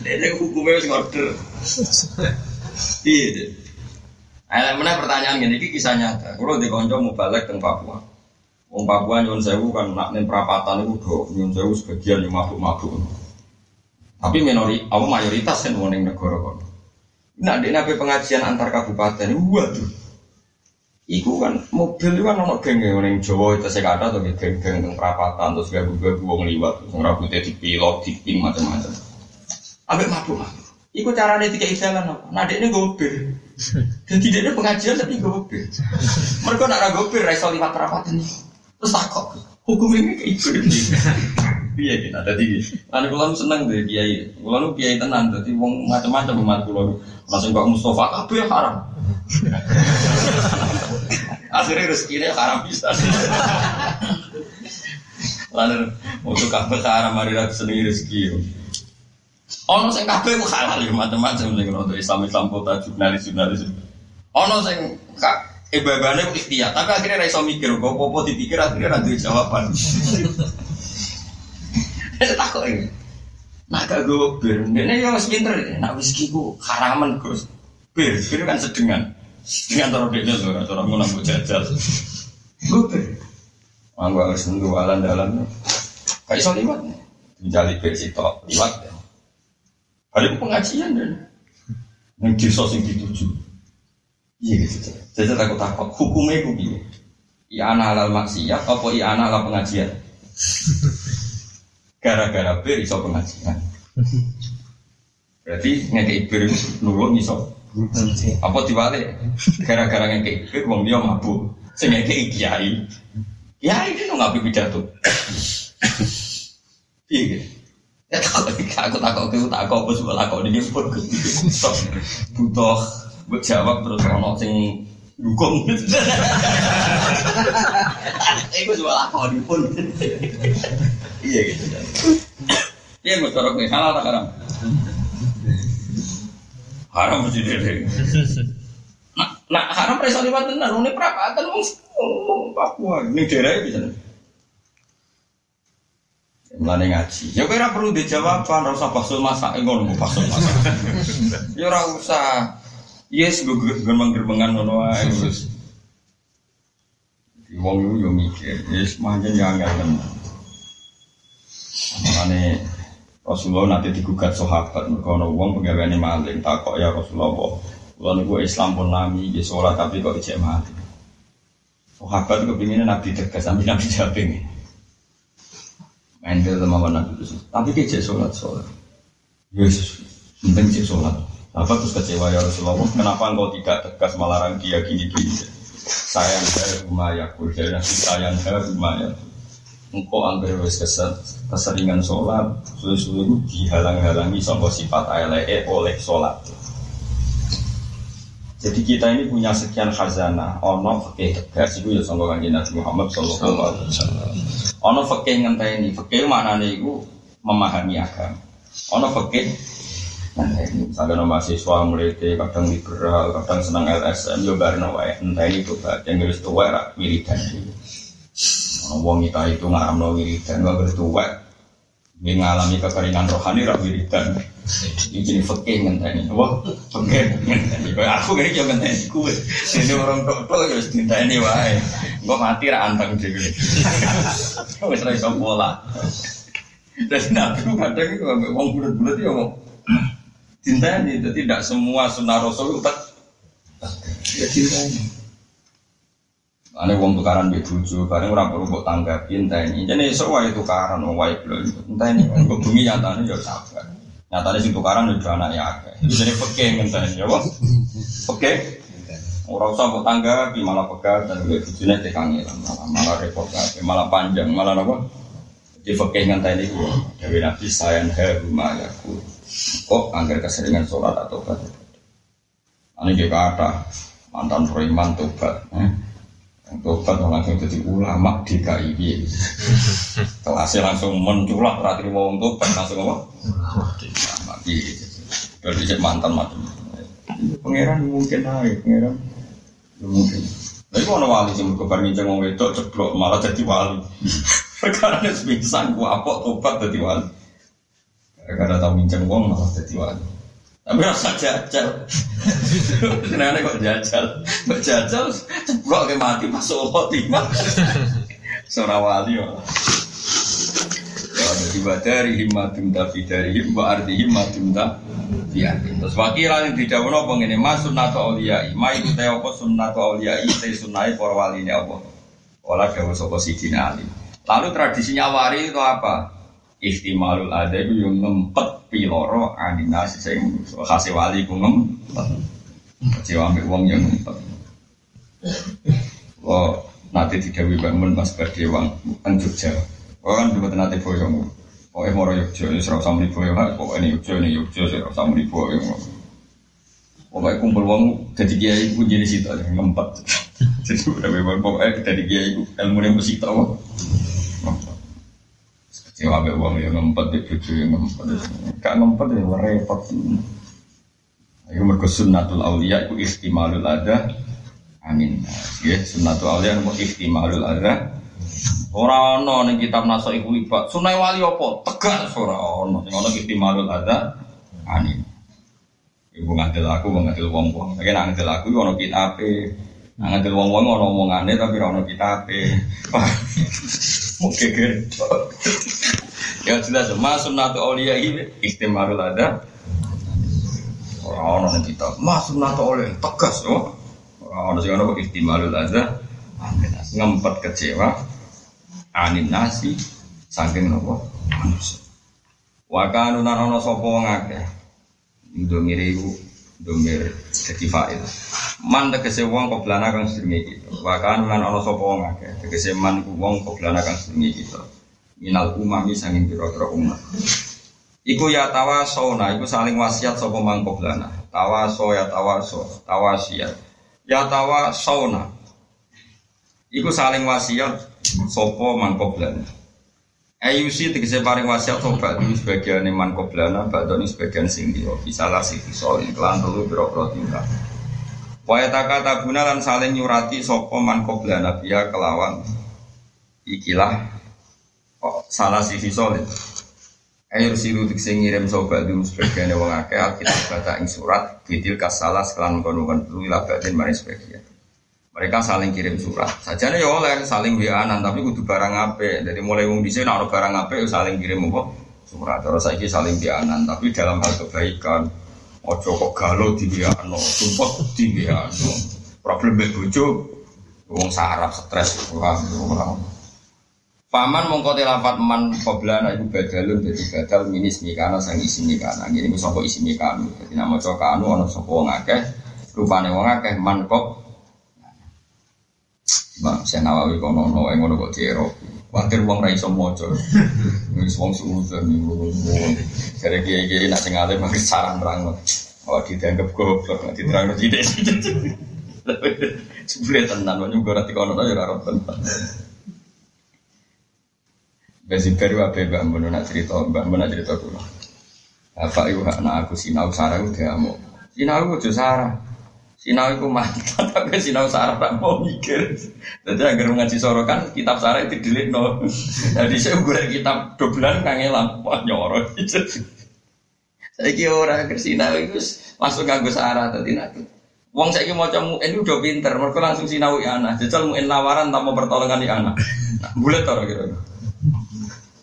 Ini hukumnya harus ngorder. Iya. Ayo mana pertanyaan gini, ini kisah nyata. Kalau di konco mau balik ke Papua, Wong Papua nyun sewu kan nak nen perapatan itu do nyun sewu sebagian yang mabuk-mabuk. Tapi minori, apa mayoritas kan wong negara kono. Nah, di nabi pengajian antar kabupaten, waduh. Iku kan mobil itu kan ono geng yang Jawa itu saya kata tuh geng-geng yang perapatan terus gak gabu wong liwat, terus rambutnya dipilot, diping macam-macam. Ambek mabuk mabuk. Iku caranya tiga jalan apa? Nah, ini gopir. Jadi dia pengajian tapi gopir. Mereka nak ragu gopir, raiso liwat perapatan ini. Terus takut, hukum ini kayak itu. Iya kita tadi. Anak kulo seneng deh kiai. Kulo nu kiai tenang. Jadi wong macam-macam umat kulo. Langsung Pak Mustafa kabeh haram. Akhirnya rezekinya haram bisa. Lalu untuk kabeh haram mari ra seneng rezeki. Ono sing kabeh ku halal ya macam-macam sing untuk Islam Islam kota jurnalis jurnalis. Ono sing ibadahnya ikhtiar, tapi akhirnya ra iso mikir, kok apa dipikir akhirnya ra jawaban. Saya takut ini. Nah gak gue bir, ini yang masih pinter. Nah whisky ku haraman gus. Bir, bir kan sedengan. Sedengan taruh dia loh, taruh mau nambah jajal. Gue. Manggu harus nunggu alam dalam. Kayak so liwat bir situ liwat. Ada pengajian dan yang desa sing dituju. Iya gitu. Jadi aku takut hukumnya bilang. Iya anak halal maksiat, apa iya anak halal pengajian? gara-gara bir iso pengajian. Berarti ngekei bir nulung iso. Apa diwale? Gara-gara ngekei bir wong dia mabuk. Sing ngekei kiai. Kiai itu ngapain pidato. Iya gitu. Ya takut aku takut aku takut apa semua takut ini pun butuh buat jawab terus ono sing dukung. Iku semua lakon pun. Iya gitu. Iya mau corok nih halal tak haram? Haram mesti deh. Nah, nah haram resa liwat tenan, ini perapatan wong Papua, ini daerah bisa. Mulane ngaji. Ya kowe ora perlu dijawab, ora usah baksul masak ngono baksul masak. Ya ora usah. Yes, gue gerbang-gerbangan ngono wae wis. Wong yo mikir, yes manjen ya angel tenan. Makanya Rasulullah nanti digugat sahabat mereka ana wong pegawaiane maling takok ya Rasulullah. Kula niku Islam pun lami di sholat tapi kok ijek maling. Sahabat kepinginnya Nabi tegas sampai Nabi japing. Ke sama Nabi itu. Tapi ijek sholat sholat. Yesus penting cek sholat. Apa terus kecewa ya Rasulullah? Kenapa engkau tidak tegas melarang dia gini-gini? Sayang saya rumah ya, sayang saya rumah ya engkau wes keser keseringan sholat suwe-suwe itu dihalang-halangi sama sifat ALE oleh sholat jadi kita ini punya sekian khazanah ono fakih tegas itu ya sama kanjeng Nabi Muhammad Sallallahu Alaihi Wasallam Ono ngenteni, fakih mana nih memahami agama. Ono fakih. Misalnya no mahasiswa melete, kadang liberal, kadang senang LSM, yo barno wae ngenteni itu yang harus tua. Ono wong kita itu ngaramno wiridan, nggak harus tua. Ngalami kekeringan rohani rak wiridan. Iki fakih ngenteni. Wah, fakih ngenteni. Aku kayak yo ngenteni kue. Ini orang tok tok harus ngenteni wae. Gue mati ra anteng dhewe. Wis ra iso pola. Dan nabi kadang itu wong bulat-bulat ya ngomong. Cintanya itu tidak semua sunnah rasul tak ya cintanya. Ane wong tukaran di bojo, bareng orang perlu buat tanggapi entah ini. Jadi esok wae tukaran, wong wae belum. Ini, kok bumi nyatanya ya sabar. Nyatanya sing tukaran udah anaknya akeh. Jadi peke entah ini, ya wong. Peke. Orang usah buat tanggapi, malah pegat dan gue bujune tekangi malah malah repot malah panjang, malah apa? Di fakih ngentah ini gue, Dewi Nabi sayang rumah ya Kok anggar keseringan sholat atau tobat? Ini dia kata mantan preman tobat. Eh? Tobat langsung jadi ulama di KIB. Kelasnya langsung menculak terakhir mau untuk langsung apa? Ulama di. Dari mantan macam. Pangeran mungkin naik, pangeran mungkin. Tapi kalau wali sih berkobar ngincang ngomong itu ceplok malah jadi wali. Karena semisal gua apa tobat jadi wali. Karena tahu mincang uang malah jadi wali. Tapi rasa jajal. Kenapa kok jajal? Kok jajal ceplok ke mati masuk khotimah. Seorang wali ya. Jadi badari himmatum tapi dari himma arti himmatum biyakin. Terus wakilan yang tidak apa ini mas sunnatu awliyai. Ma itu teh apa sunnatu awliyai teh sunnai para wali ini apa. Olah dawa sopo sidina ali. Lalu tradisinya wari itu apa? Ihtimalul ada itu yang ngempet piloro aninasi saya kasih wali ku ngempet. Kecewa ambil uang yang ngempet. Oh, nanti tidak bangun mas berdewang kan Jogja. Oh kan juga nanti boyong. Pokoknya moro Yogyo, ini serau sama ribu ya, pokoknya ini Yogyo, ini Yogyo, serau sama ribu ya. Pokoknya kumpul uang, jadi kiai pun jadi situ ngempet. Jadi udah bebas, pokoknya jadi kiai ilmu yang mesti tahu. Kecewa be uang yang ngempet, di Yogyo yang ngempet. Gak ngempet ya, repot. Itu mereka sunnatul awliya, itu istimalul ada. Amin. Ya, sunnatul awliya, itu istimalul ada. Ora ana ning kitab naso iku libat. Sunai wali apa? Tegas ora ana. Sing ana istimalul ada ani. Ibu ngadil aku, ngadil wong-wong. Nek ngadil aku ana kitabe. Nek ngadil wong-wong ana omongane tapi ora ana kitabe. Mungkin gitu. Ya jelas, mas sunnatu auliya ini istimalul ada. Ora ana ning kitab. Mas sunnatu auliya tegas oh. Ora ana sing ana istimalul ada. Ngempet kecewa, anin nasi saking nopo manusia. Wakanu nanono sopo wong akeh. Iku domir dadi fa'il. Man tegese wong koblana kang sedenge kita. Wakanu lan ana sapa wong akeh. Tegese man wong koblana kang sedenge kita. Minal umami sanging pira-pira umat. Iku ya tawasona, iku saling wasiat sapa man koblana. Tawaso ya tawaso, tawasiat. Ya tawasona. Iku saling wasiat sopo mangkoblana. Ayusi tegese paring wasiat sobat di sebagian man koblana, badoni sebagian sing dia bisa lah sih so iklan dulu biro tinggal. Waya taka tabuna lan saling nyurati sopo man koblana biya kelawan ikilah oh, salah sisi solid. Ayo siru tegese ngirim sobat di sebagian wong akeh alkitab baca ing surat bidil kasalah sekelan kono-kono dulu labatin mari sebagian. Mereka saling kirim surat. Saja nih ya oleh saling wianan tapi kudu barang ape. Dari mulai wong di sini barang ape ya saling kirim apa surat. Terus saya saling wianan tapi dalam hal kebaikan. Ojo kok galau di wiano, sumpah di wiano. Problem bojo wong sarap stres orang. Paman mongko telafat man qoblana iku badalun dadi badal minis mikana sang isi mikana. Ngene sapa isi mikana. Dadi nama cokanu ana sapa wong akeh. Rupane wong akeh man kok Bang, saya nawawi kono no yang ngono kok cero. Wakil uang rai semua cor. Wis wong suudzon niku. Jare kiai-kiai nak sing alim mangke sarang terang. Oh dianggap goblok, nak diterang tidak. Sebule tenan, wong juga nanti kono ya ora tenan. Besi baru apa mbak Mbak nak cerita mbak Mbak nak cerita dulu. Apa itu anak aku sinau sarah udah mau. Sinau itu sarah. Sinau itu mantap tapi sinau sarah tak mau mikir. Jadi agar ngaji sorokan kitab sarah itu dilik no. Jadi saya gue kitab doblan kangelan wah nyorot. Saya kira orang kersinau itu langsung nganggo sarah tadi nanti. Wong saya mau cemu ini udah pinter, mereka langsung sinau ya anak. Jajal mau lawaran tanpa pertolongan di anak. Nah, bulat tau kira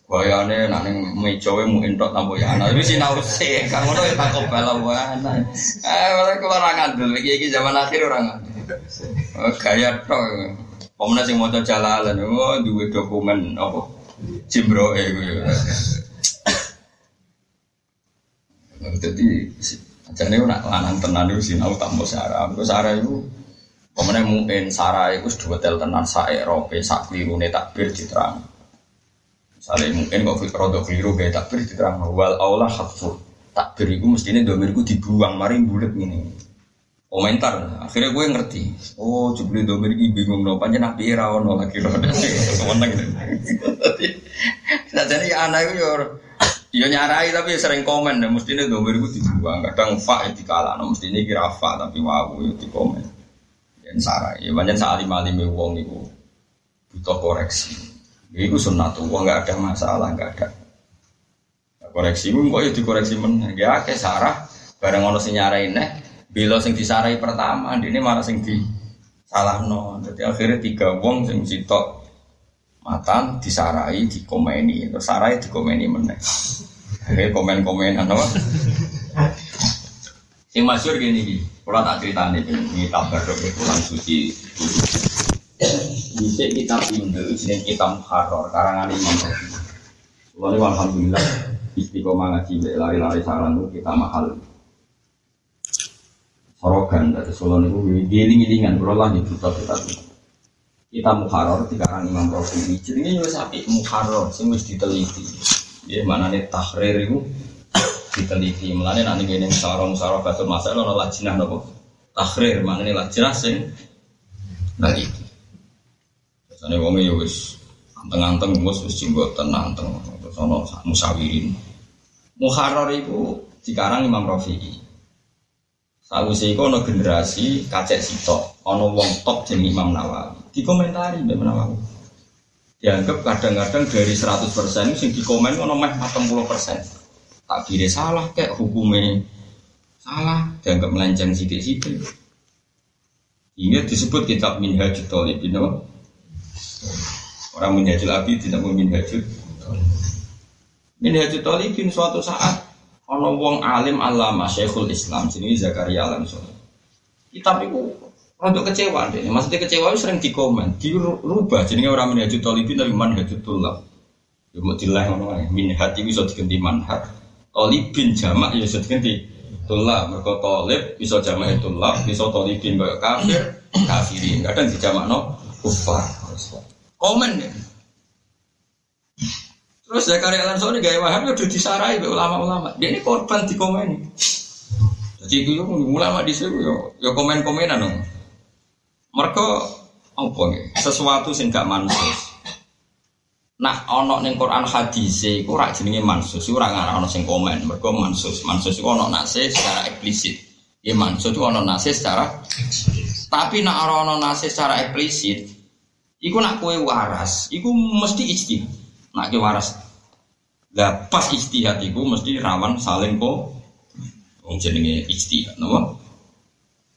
Bayane nak ning meja wae mu entok tambo ya ana. Wis sinau sih, kang ngono ya takok bala ana. Eh malah kula ora ngandel iki iki zaman akhir ora ngandel. Oh gaya tok. Pemene sing maca jalalan oh duwe dokumen apa? Cimbroe kuwi. Jadi ajane nak lanang tenan itu sinau tambo sarah. Aku sarah itu pemene mungkin sarah itu dua tel tenan sak Eropa sak klirune takbir diterang. Misalnya mungkin kok fikro atau keliru kayak takbir diterang wal Allah hatfur takbir itu mestinya domir itu dibuang mari bulat ini komentar akhirnya gue ngerti. Oh coba domir ini bingung no. Panjang nabi rawon lagi roda semenang nah jadi anak itu ya ya nyarai tapi sering komen. Dan mestinya domir itu dibuang. Kadang fa ya dikalah no. Mestinya kira fa tapi wow ya di komen dan sarai. Ya banyak saat lima lima uang itu butuh koreksi itu sunnatullah nggak ada masalah nggak ada. Koreksi pun kok ya dikoreksi men. Ya ke sarah bareng ono sing nyarai neh. Bila sing disarai pertama, ini malah sing di salah no. Jadi akhirnya tiga wong sing sitok matan disarai dikomeni terus sarai dikomeni meneh. Akhirnya komen-komen apa? Sing masyur gini gini. Tak cerita nih, ini kabar dok pulang suci. Bisa kita pindah, jenis kita Muharrar, karangan Imam Rafi. Lalu alhamdulillah istiqomah ngaji lari-lari saran itu kita mahal. Sorogan dari Solo itu giling-gilingan, berolah di kita kita kita Muharrar di karang Imam Rafi. Jadi ini sapi Muharrar, sing wis diteliti. Ya mana nih tahrir itu diteliti. Mulanya nanti gini sarong sarong batul masalah nopo lajinah nopo tahrir, mana nih lajinah sing itu. Sane wong ya wis anteng-anteng wis wis jenggoten anteng terus ana musawirin. Muharrar iku dikarang Imam Rafi'i. Sawise iku ana generasi kacek sitok, ana wong top jeneng Imam Nawawi. Dikomentari Mbak Nawawi. Dianggap kadang-kadang dari 100% sing dikomen ono meh 40%. Tak kira salah kayak hukumnya salah, dianggap melenceng sidik-sidik. Ini disebut kitab Minhajul Talibin, Orang minhajul abi tidak mau minhajul. Minhajul talibin suatu saat ono wong alim alama syekhul Islam sini Zakaria Alam Kitab itu untuk kecewa deh. Maksudnya kecewa itu sering dikomen, dirubah. Jadi orang minhajul talibin tapi manhajul tulab. Ya mau dilah ngono ae. Minhaj iki iso diganti manhaj. Talibin jamak ya iso diganti tulab. Mergo talib bisa jamak tulab, bisa talibin kaya kafir, kafirin. Kadang dijamakno kufar. Komen ya. Terus Zakaria Al-Ansori gaya waham udah disarai oleh ulama-ulama. Dia ini korban di komen. Jadi itu ulama di sini yo yo komen-komenan dong. Mereka apa ya? Sesuatu sing gak mansus. Nah, ono ning Quran hadis iku ora jenenge mansus, ora ngarah ono sing komen. Mergo mansus, mansus iku ono nase secara eksplisit. Ya mansus iku ono nase secara Tapi nak ono nase secara eksplisit, Iku nak kue waras, iku mesti istihad. Nak kue waras, lah pas istihad iku mesti rawan saling kok. Wong jenenge istihad, nopo?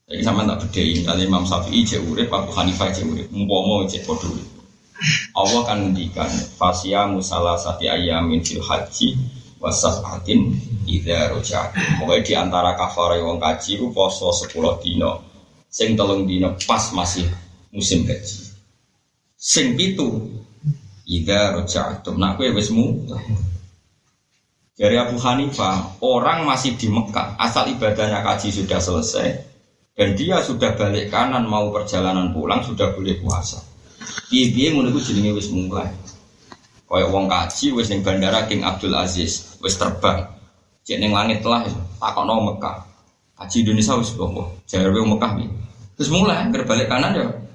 Jadi sama tak bedain kali Imam Syafi'i cek urip, Abu Hanifah cek urip, umpama cek podo Allah kan ngendikan fasya musala sati ayamin fil haji wasafatin idza rojak. Pokoknya di antara kafare wong kaji ku poso 10 dino. Sing telung dino pas masih musim haji sing pitu. Ida roja'atum nak kowe wis dari Abu Hanifah orang masih di Mekah asal ibadahnya kaji sudah selesai dan dia sudah balik kanan mau perjalanan pulang sudah boleh puasa. Piye-piye ngono iku jenenge wis mulai. Kaya wong kaji wis ning bandara King Abdul Aziz wis terbang. Cek ning langit lah takokno Mekah. Kaji Indonesia wis bobo jare Mekah piye? Terus mulai berbalik kanan ya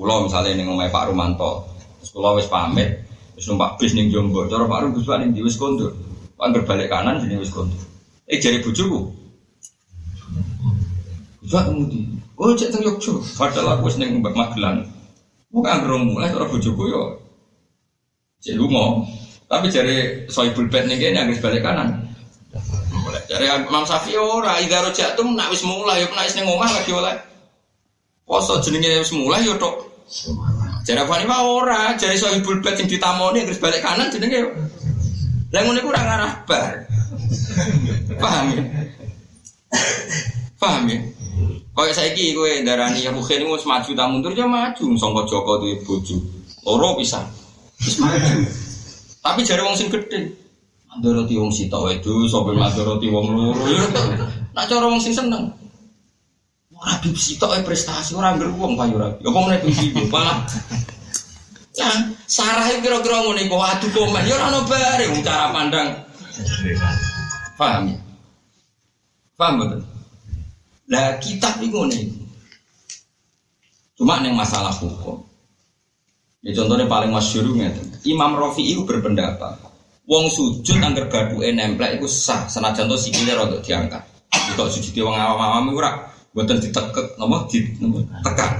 Kulo misalnya nih ngomai Pak Rumanto, terus kulo wis pamit, Terus numpak bis ning Jombor, cara Pak Rum Gus Pak ning wis kondur. Angger balik kanan jadi wis kondur. Eh jari bojoku. Gus Pak kemudi. Oh cek teng Yogyo. Padahal aku wis ning Magelang. Mau kan mulai cara bojoku yo. Cek lunga. Tapi jari soibul bed ning kene angger balik kanan. Jari Imam Syafi'i ora idza rojatum nak wis mulai nak wis ning omah lagi oleh. Poso jenenge wis mulai yo tok. Jare Fani mah ora, jare sohibul bed sing ditamoni terus balik kanan jenenge. Lah ngene ku ora ngarah bar. Paham ya? Paham ya? Kayak saiki kowe darani ya mungkin wis maju ta mundur ya maju sangka Joko duwe bojo. Loro pisan. Wis maju. Tapi jare wong sing gedhe. Mandoroti wong sitok itu, sampe mandoroti wong loro. Nak cara wong sing seneng. Habib sitok prestasi orang beruang payu rabi. Ya kok menaik ibu malah. Nah, Sarah itu kira-kira ngono iku adu komen ya ora ono cara pandang. Paham ya? Paham betul? Lah kitab iku. Cuma neng masalah hukum. Ya contohnya paling masyhur ngeten. Imam Rafi itu berpendapat wong sujud angger gaduke nemplek iku sah senajan to sikile rada diangkat. Kok sujud wong awam-awam iku ora buatan ditekek, nama ditekan.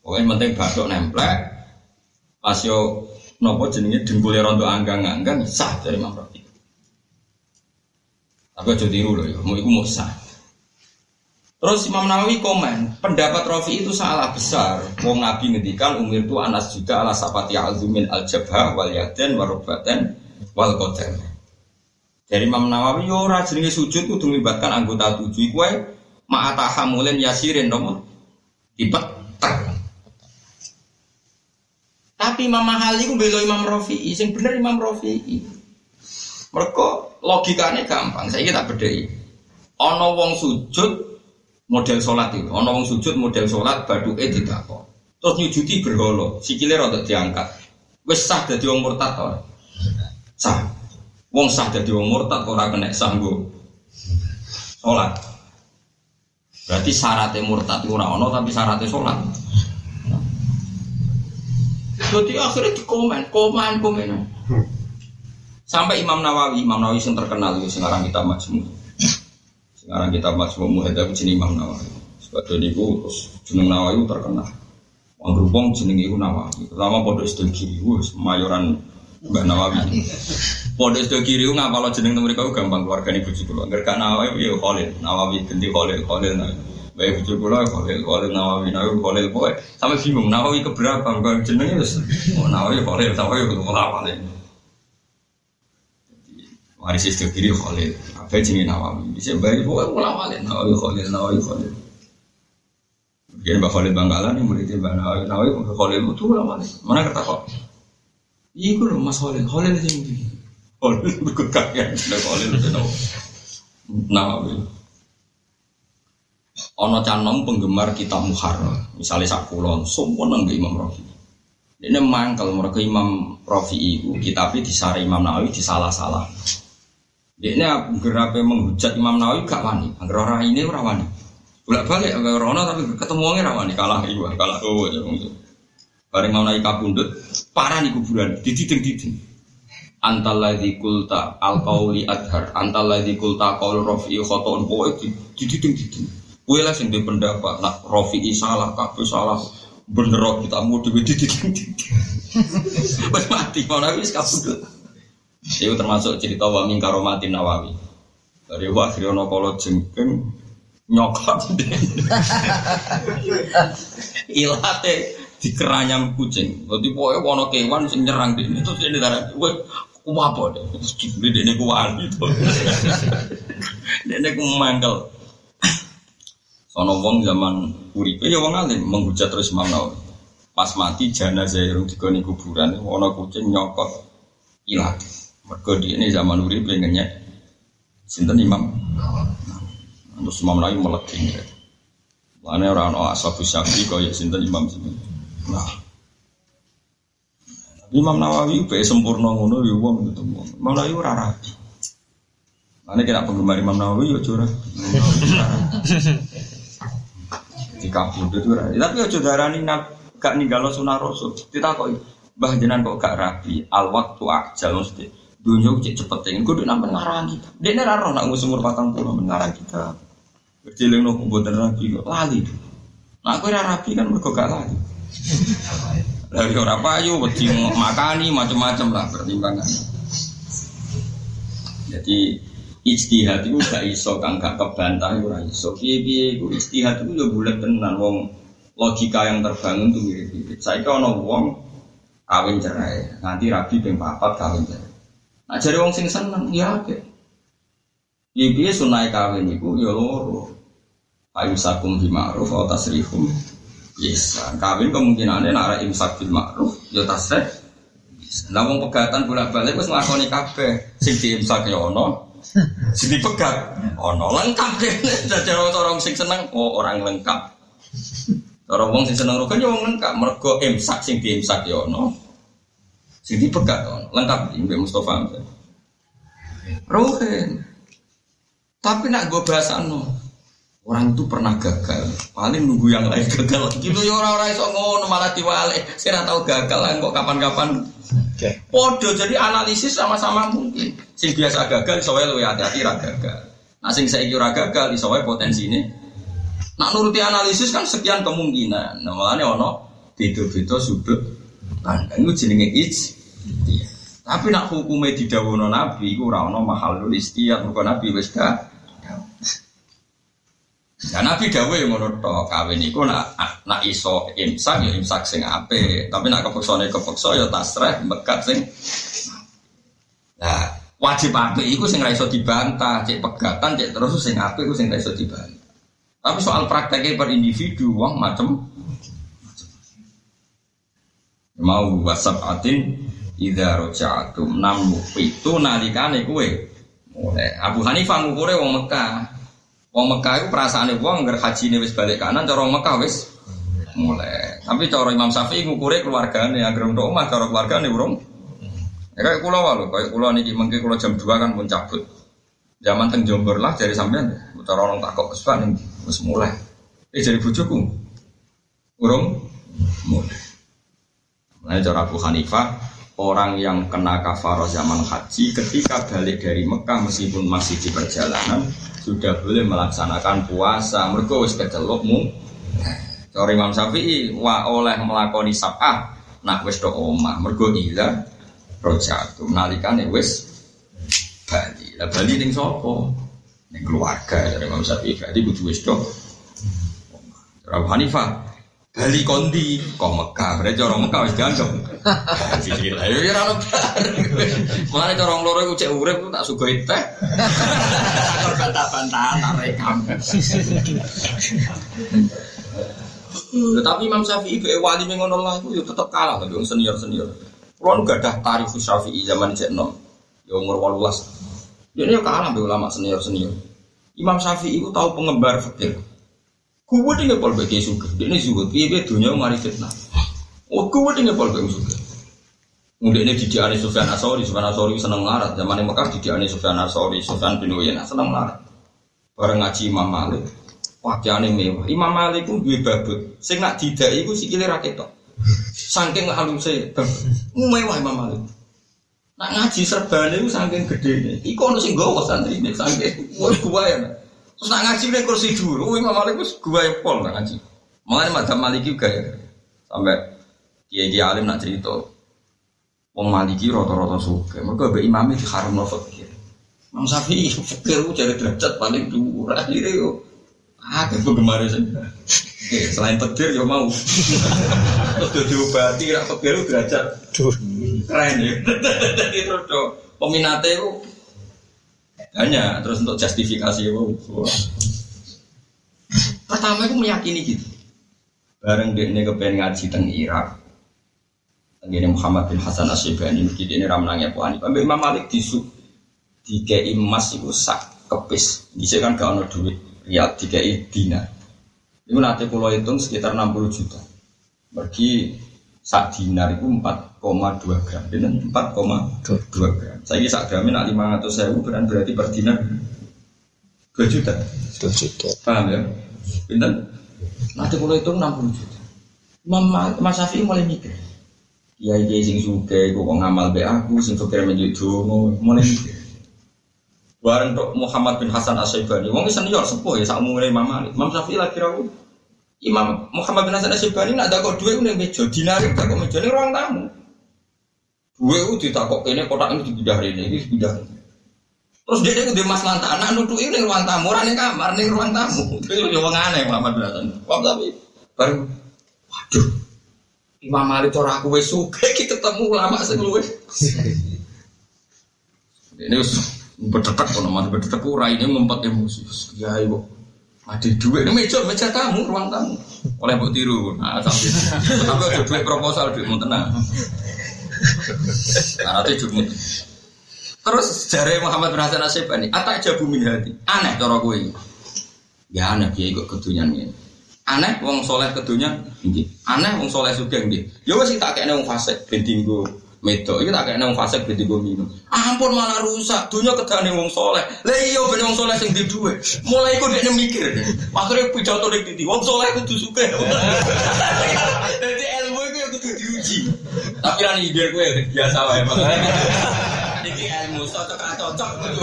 Pokoknya penting batuk nemplek, pas yo nopo jenenge dengkulnya rondo anggang-anggang sah dari Imam Rafi. Tapi aja tiru loh ya, mau iku mau sah. Terus Imam Nawawi komen, pendapat Rafi itu salah besar. Wong Nabi ngendikan umir itu anas juga ala sapati azumin al jabha wal yaden wal qadar. Dari Imam Nawawi yo ora jenenge sujud kudu melibatkan anggota tujuh kuwe ma'ata hamulin yasirin nopo dipetek tapi Imam Mahali ku belo Imam Rafi'i sing bener Imam Rafi'i. Mereka logikanya gampang saya kita bedai ono wong sujud model sholat itu. Ono wong sujud model sholat badu eh tidak kok terus nyujudi berholo sikile rada diangkat. Wes sah jadi wong murtad sah. Wong sah jadi wong murtad ora kena sanggup sholat Berarti syaratnya murtad itu ono tapi syaratnya sholat. Jadi akhirnya di komen, komen, komen. Sampai Imam Nawawi, Imam Nawawi yang terkenal itu sekarang kita majmu. Sekarang kita majmu muhadab jenis Imam Nawawi. Sebab itu jeneng Nawawi terkenal. Wong berhubung jeneng itu Nawawi. Pertama pondok sedang kiri, mayoran Mbak Nawawi. Pondok sedang kiri nggak kalau jeneng mereka gampang keluarga nih bujuk keluar. Gak Nawawi ya Khalil, Nawawi ganti Khalil, Khalil Nawawi. Baik bujuk keluar Khalil, Khalil Nawawi, Nawawi Khalil boy. Sampai bingung Nawawi keberapa? Bukan jenengnya oh Nawawi Khalil, Nawawi ketemu? Mari sih sedang kiri Khalil. Apa jenenge Nawawi? Bisa baik boy mulai Nawawi Khalil, Nawawi Khalil. Jadi Mbak Khalid Bangkalan yang muridnya Mbak Nawawi, Nawawi Khalil itu lama Mana kata kok? Gue loh Mas Khalil, Khalil sih mungkin. Khalil ikut kakek, sudah Khalil sudah Nawawi. Ono canom penggemar kitab Muharrar, misalnya sakulon, semua nang Imam Rafi. Ini mangkel mereka Imam Rafi itu kitabnya disari Imam Nawawi disalah-salah. Dia gerape menghujat Imam Nawawi gak wani, agar orang ini orang wani. Bolak balik orang tapi ketemu orang wani kalah ibu, kalah oh Bareng mau naik kabundut, parah nih kuburan, dididing-diding. Antaladzi kulta al qauli adhar, antaladzi kulta qaul rafi'i khoton poe dididing-diding. Kowe lah sing pendapat, nak rafi'i salah, kabeh salah. Bener kita mau dhewe dididing-diding. Wes mati mau wis kabundut. Itu termasuk cerita wa min karomatin nawawi. Dari akhirnya ono kala jengking nyokot ilate dikeranyam kucing. Jadi pokoknya wono kewan sing nyerang dia itu jadi darah gue apa deh? Jadi dia ku wali itu. Dia ku mangkel. Sono wong zaman uripe ya wong alim menghujat terus Nawawi. Pas mati jenazah yang digoni kuburan wono kucing nyokot ilat. Di ini zaman uripe ngenyek. Sinten Imam. Terus Imam Nawawi meleking. Mana orang orang asal syafi kau ya sinten Imam sinten. Nah, Imam Nawawi be sempurna ngono ya wong gitu wong. Imam Nawawi ora rapi. Mana kira penggemar Imam Nawawi ya curah. Di kabudut itu Tapi aja darani nak gak ninggalo sunah rasul. Ditakoki, Bah jenengan kok gak rapi, al waktu ajal mesti. Dunia cek cepet ingin kudu nampen ngarang kita. Dia nih raro nak ngusung umur patang puluh ngarang kita. Berjiling no kumpulan rapi kok lali. Nah aku rapi kan mereka gak lali. Dari orang payu, wedi makani macam-macam lah pertimbangan. Jadi istihad itu gak iso kang gak kebantah ora iso. Piye-piye iku itu ya bulat tenan wong logika yang terbangun tuh mirip-mirip. Saya ono wong kawin cerai, nanti rabi ping papat kawin cerai. Nah jadi wong sing seneng ya oke. Piye sunai kawin iku ya loro. Ayu sakum di ma'ruf atau tasrihum. Yes, kawin kemungkinannya nara imsak bil ma'ruf ya tasrih. Lah wong pegatan bolak-balik wis nglakoni kabeh. Sing diimsak ya ono, sing dipegat ono lengkap deh. Dadi orang sing seneng oh orang lengkap. Orang wong sing seneng rukun ya lengkap mergo imsak sing diimsak ya ono. Sing dipegat ono lengkap Mbak Mustofa. Ruhin. Tapi nak gue bahasa no. Orang itu pernah gagal, paling nunggu yang lain gagal. Gitu ya orang-orang itu ngono malah diwale. Saya tahu gagal lah kok kapan-kapan. Okay. Podo jadi analisis sama-sama mungkin. Sing biasa gagal, soalnya lu hati-hati gagal. Nah sing saya kira gagal, soalnya potensi ini Nak nuruti analisis kan sekian kemungkinan. Nah, makanya ono beda-beda sudut pandang itu jenenge ij. Tapi nak hukumnya didawono Nabi iku ora ono mahal istiyat mergo Nabi wis. Ya Nabi dawuh yang ngono tok kawin iku nak nak iso imsak ya imsak sing apik, tapi nak kepeksane kepeksa ya tasreh mekat sing Nah, wajib apik iku sing ra iso dibantah, cek pegatan, cek terus sing apik iku sing ra dibantah. Tapi soal prakteknya per individu, uang macam mau wasap atin ida rojaatum namu itu nalikane kue mulai. Abu Hanifah ngukure wong Mekah wong Mekah itu perasaan wong nggak haji nih wis balik kanan cara Mekah wis mulai tapi cara Imam Syafi'i ngukure keluargane agar untuk omah cara keluargane urung ya kayak kulo walu kayak kulo nih mungkin kulo jam 2 kan pun cabut zaman teng Jombor lah dari sampean cara orang takok kesukaan Wis mulai. Eh jadi bujuku. Urung mulai. Nah, cara Abu Hanifah, orang yang kena kafaroh zaman haji ketika balik dari Mekah meskipun masih di perjalanan sudah boleh melaksanakan puasa. Mergo wis kecelokmu. Cara Imam Syafi'i wa oleh melakoni sab'ah nak wis do omah mergo ila rojatum nalikane wis Bali. Lah Bali ning sapa? Ini keluarga dari Imam Syafi'i. Berarti buju wis dong. Abu Hanifah Bali kondi kok Mekah, berarti orang Mekah wis dianggap. Sisi lah, ya ora Mulane orang loro iku cek urip tak sugoi teh. Bantah-bantahan tak rekam. Tetapi Imam Syafi'i be wali ngono lah iku yo tetep kalah tapi senior-senior. Kulo gak ada tarif Syafi'i zaman cek nom. Yo umur 18. Dia kalah be ulama senior senior. Imam Syafi'i itu tahu pengembar fikir. Gue dia ngepol bagi suka. Dia ini suka. Dia dia dunia mari fitnah. Oh gue dia ngepol bagi suka. Kemudian ini didik Asori, Sufyan Asori seneng larat. Zaman yang Mekah didik Sufyan Asori, Sufyan bin Uyainah seneng larat. Bareng ngaji Imam Malik. Pakaiannya mewah. Imam Malik pun dua babut. Sing nak tidak itu sikile rakyat Saking halusnya, mewah Imam Malik. Nak ngaji serban itu saking gede nih. Iku ono sing gowo santri ini saking wah ya. Terus nak ngaji nih kursi dulu, Imam Malik wis gua ya pol nak ngaji. Makanya madzhab Maliki juga ya. Sampai kiai kiai alim nak cerita. Wong Maliki rata-rata suka. Mereka be imam itu haram fikir. Imam Syafi'i fikir ku cari derajat paling dhuwur. Akhire yo Ah, penggemar sih. Oke, selain petir ya mau. Terus diobati, rak petir derajat. Keren ya. Jadi terus peminatnya itu hanya terus untuk justifikasi itu. Pertama itu meyakini gitu. Bareng dia ini kepengen ngaji tentang Irak. Ini Muhammad bin Hasan Asyibani ini ini ramnangnya Abu Hanifah. Imam Malik disu tiga emas itu sak kepis. Bisa kan gak ada duit riyad tiga dinar. Itu nanti pulau hitung sekitar 60 juta. Bagi sak dinar itu 4,2 gram. Dengan 4,2 gram. Saya ini sak gramnya nak 500 sewu berarti per dinar 2 juta. 2 juta. Paham ya? Pinten? Nanti pulau hitung 60 juta. Mas Syafi'i mulai mikir. Kiai kiai sing suke, kok ngamal be aku, sing suke menjadi dungo, mulai mikir. Bareng Muhammad bin Hasan Asyibani, wong senior sepuh ya, sak umure Imam Malik. Imam Syafi'i lagi rawu. Imam Muhammad bin Hasan Asyibani nak ada kok duwe ning meja, dinari tak kok meja ning ruang tamu. Duwe ku ditakok kene kotak ini dipindah rene, iki dipindah. Terus dia itu mas lantai, anak nutu ini ruang tamu, orang kamar, nih ruang tamu. Itu ya wong aneh Muhammad bin Hasan. Wah tapi baru, waduh, Imam Malik cara aku wis suge kita ketemu ulama sing. Ini wis berdetak kono mas berdetak ora ini ngumpet emosi. Ya ibu. Ada duit ini meja meja tamu ruang tamu. Oleh mbok tiru. Nah, tapi ada duit proposal duit mau tenang. Nah, nanti cuma Terus jari Muhammad bin Hasan Asyibani, atak jabu min hati. Aneh cara kowe. Ya aneh piye kok kedunyan ngene. Aneh wong soleh kedunya. Aneh wong soleh nggih. Ya wis tak kene wong fasik ben medok. Iki tak kene wong fasik ben dinggo minum. Ampun malah rusak. Dunya kedane wong soleh. Lah iya ben wong soleh sing di. Mulai iku dekne mikir. Akhire pidato ning titi. Wong soleh kudu sugih. Dadi ilmu iku ya kudu diuji. Tapi ra nyindir kowe biasa wae Iki ilmu cocok cocok kudu.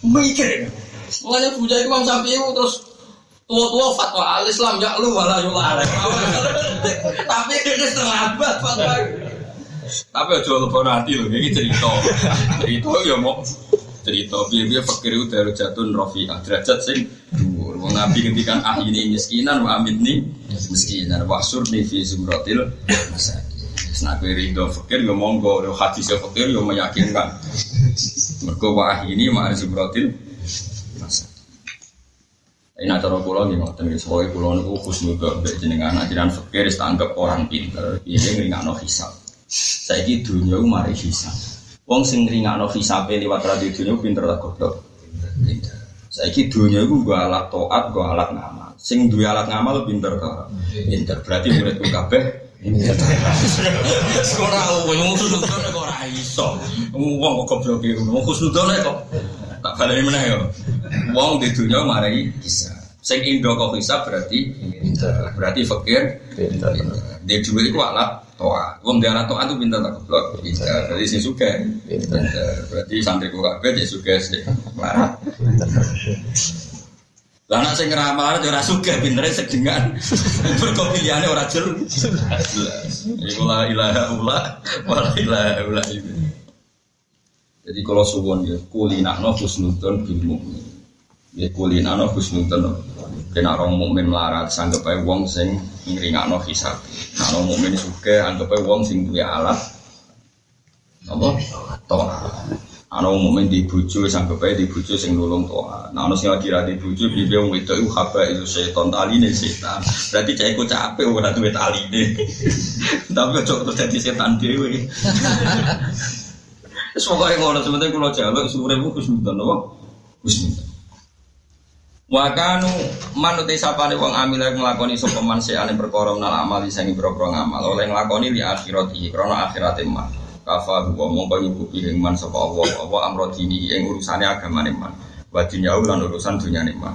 Mikir. Mulanya bujai itu Imam Syafi'i terus tua-tua fatwa al Islam ya lu wala yula tapi ini abad fatwa tapi aja lupa nanti loh ini cerita. Cerita ya mau cerita. Biar biar fakir itu dari jatuh rofi derajat sing dhuwur. Wong nabi ah ini miskinan wa amin nih miskinan. Wa nih fi zumratil masakin Nah, kue rindu fakir, ya monggo, ya hadis ya fakir, ya meyakinkan. Mereka wah ini ma'ar zumratil masakin. Ini cara pulau nih, ngoten ya, sebagai pulau niku khusnudzon, mbek jenengan ajaran fakir, tanggap orang pinter, ini ngeringakno hisab. Saiki dunia mari hisab. Wong sing ngeringakno hisab liwat radio dunia pinter tak goblok. Saiki dunia itu gua alat toat, gua alat ngamal. Sing duwe alat ngamal pinter ta. Pinter berarti muridku kabeh Sekolah wong khusnudzon kok ora iso. Wong kok goblok iki, wong khusnudzon kok tak baleni meneh yo. Wong di dunia marai bisa. Sing indo kok bisa berarti berarti fakir. Dia duit itu alat toa. Wong dia alat toa itu pintar tak goblok. Bisa. Berarti sing suka. Berarti santri ku kabeh dia suka sih. Lah anak sing ngeramal ora suka pintere sedengan. Mergo pilihane ora jelas. Iku la ilaha illa wa la ilaha illa Jadi kalau suwon ya kulinakno husnudon bil mukmin. Ya kulinakno husnudon. Kena orang mukmin melarat sanggep ae wong sing ngringakno hisab. Nah orang mukmin suka anggap ae wong sing duwe alat apa? Toa. Ana mukmin di bojo sanggep ae di sing nulung toa. Nah sing lagi ra di bojo piye wong wedok iku itu setan taline setan. Berarti cah iku capek ora duwe taline. Tapi ojo terus dadi setan dhewe. Wis pokoke ngono sementing kula jaluk husnudzon apa? Husnudzon. Wa kanu manute sapane wong amil nglakoni sapa man seane perkara menal amal sing boro ngamal oleh nglakoni li akhirati krana akhirate man. Kafa huwa mongko nyukupi ing man sapa Allah apa amrodini ing urusane agamane man. Wa dunyau lan urusan dunyane man.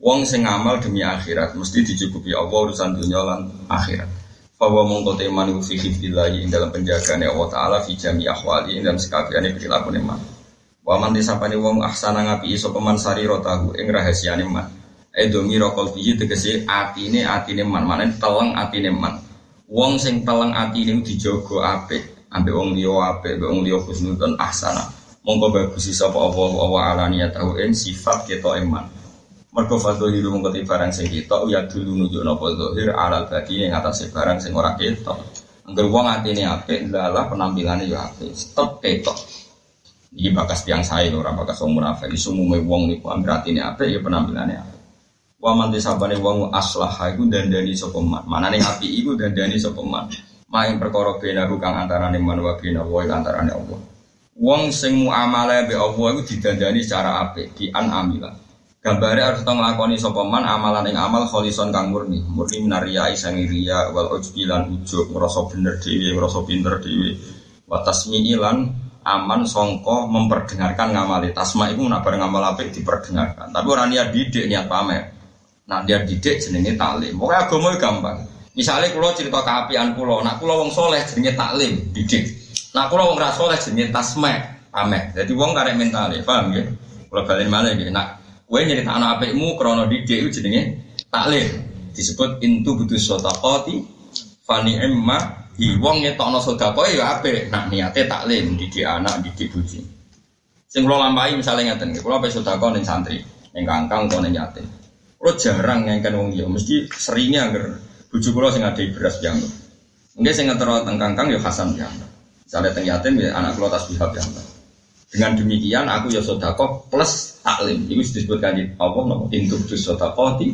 Wong sing ngamal demi akhirat mesti dicukupi Allah urusan dunya lan akhirat. Bahwa mongko teman fi hifdillahi ing dalam penjagaane Allah taala fi jami ahwali ing dalam sekabiane perilaku man. Wa man disapane wong ahsana ngapi iso peman sari rotahu ing rahasiane man. Edomi rokol biji tegese atine atine man, mana teleng atine man. Wong sing teleng atine dijogo apik, ambek wong liya apik, wong liya husnudon ahsana. Mongko bagus sapa Allah wa alaniyat tahu ing sifat ketok iman. Mergo fadhilu mengkoti barang sing ketok ya dulu nuju napa zahir alal badi ing atase barang sing ora ketok. Angger wong atine apik lalah penampilane ya apik, tetep ketok. Iki bakas tiang sae ora bakas wong munafik. Isu umume wong niku angger atine apik ya penampilane apik. Wa man disabane wong aslah iku dandani sapa man. Manane apik iku dandani sapa man. Maing perkara benahu kang antarane man wa bena wa antarane Allah. Wong sing muamalah be Allah iku didandani secara apik, di an amilah Gambare harus tong lakoni sopeman amalan ing amal kholison kang murni, murni minaria isang ria wal ujbi lan ujub bener dhewe, ngrasa pinter dhewe. Wa tasmi'i lan aman songko memperdengarkan ngamali. Tasma itu nak bareng ngamal apik diperdengarkan. Tapi orang niat didik niat pamer. Nah dia didik jenenge talim. Pokoknya agama gampang. Misalnya kulo cerita keapian kulo, nak kulo wong soleh jenenge taklim, didik. Nak kulo wong ra soleh jenenge tasmek, pameh. Jadi wong karek mentale, paham ya? Kulo balen mana ya? Nak kowe nyerita anak apikmu krana didik itu jenenge taklim. Disebut intu butuh sotaqati fani emma hi wong ngetokno sedekah ya apik. Nak niate taklim, didik anak, didik bojo. Sing kula lampahi misalnya ngeten, kula pe sedekah ning santri, ning kangkang utawa ning yatim. Kulo jarang ngengken wong liya, mesti seringnya angger Bujuk kula sing ada beras yang Mungkin sing ngetero teng kangkang ya Hasan yang Misalnya teng yatim ya anak kula tasbihah Dengan demikian aku ya sodako plus taklim. Itu disebut kan Allah nopo induk dus sodako di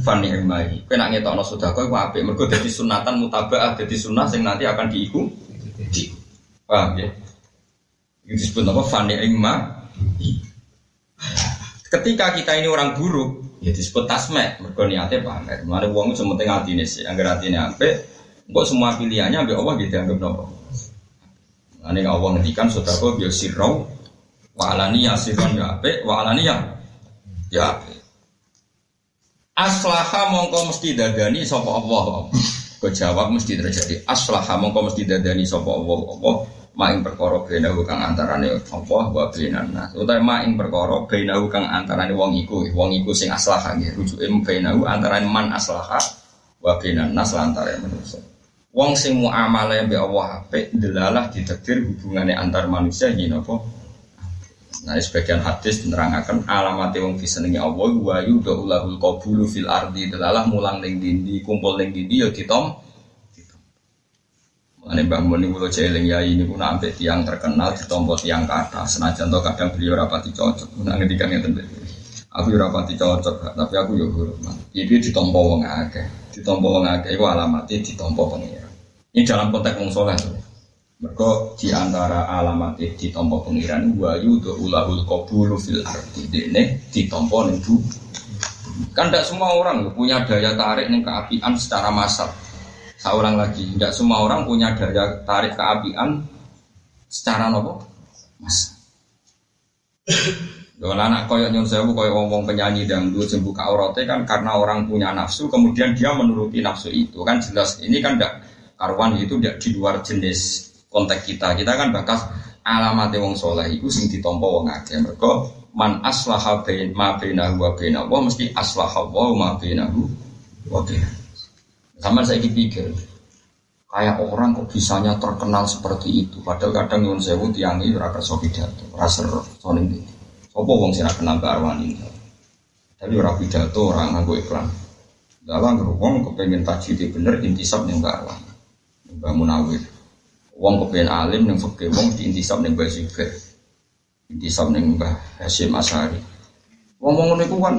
fani emai. Kena ngetokno sodako itu apa? Mereka jadi sunatan mutabaah jadi sunnah sing nanti akan diikuti. Paham ya? Itu disebut apa? Fani emai. Ketika kita ini orang buruk, Ya disebut tasmek, mergo niate pamer. Mare wong sementing atine sih, anggar atine apik, kok semua pilihannya ambek Allah gitu anggap nopo. Ane Allah ngendikan sedekah biar sirau wa alaniya sirron ya apik, wa alaniya ya apik. Aslaha mongko mesti dadani sapa Allah. Kau jawab mesti terjadi. Aslaha mongko mesti dadani sapa Allah. Allah maing perkara benahu kang antarane Allah wa bainan nas utawa maing perkara benahu kang antarane wong iku wong iku sing aslah nggih rujuke benahu antarane man aslaha wa bainan nas lantaran manusia wong sing muamalah mbek Allah apik delalah ditakdir hubungane antar manusia yen apa Nah, sebagian hadis menerangkan alamat wong disenengi Allah wa yudhulul qabulu fil ardi delalah mulang ning dindi kumpul ning dindi ya ditom Ane Mbak Mun ini kalau jeling ya ini pun sampai tiang terkenal ditompo tiang kata. Senajan to kadang beliau rapati cocok. Nah ngedikan yang tentu. Aku rapati cocok, tapi aku yo hormat. Ini ditompo wong akeh, ditompo wong akeh. Itu alamatnya ditompo pengiran. Ini dalam konteks wong soleh tuh. Mereka di antara alamat ditompo pengiran wa yudu ulahul qabulu fil arti dene ditompo ning Kan tidak semua orang punya daya tarik ning keapian secara massal seorang lagi. Tidak semua orang punya daya tarik keapian secara nopo mas. Kalau anak koyok nyon sewu koyok ngomong penyanyi dangdut sembuh aurate kan karena orang punya nafsu kemudian dia menuruti nafsu itu kan jelas ini kan tidak karuan itu tidak di luar jenis konteks kita kita kan bakas alamat wong soleh itu sing ditompo wong akeh mereka man aslaha bain ma bainahu wa bainahu mesti aslaha wa ma bainahu wa bainahu sama saya pikir, kayak orang kok bisanya terkenal seperti itu. Padahal kadang nyun sewu tiangi ora kerso pidato, ora ser soning iki. Sopo wong sing kenal Mbak Arwani. Tapi ora pidato, ora nganggo iklan. Dalam wong kepengen tajwid bener intisab ning Mbak Arwani. Mbak Munawir. Wong kepengen alim ning fikih, wong diintisab ning Mbak Sifir. Intisab ning Mbah Hasyim Asari. Wong-wong niku kan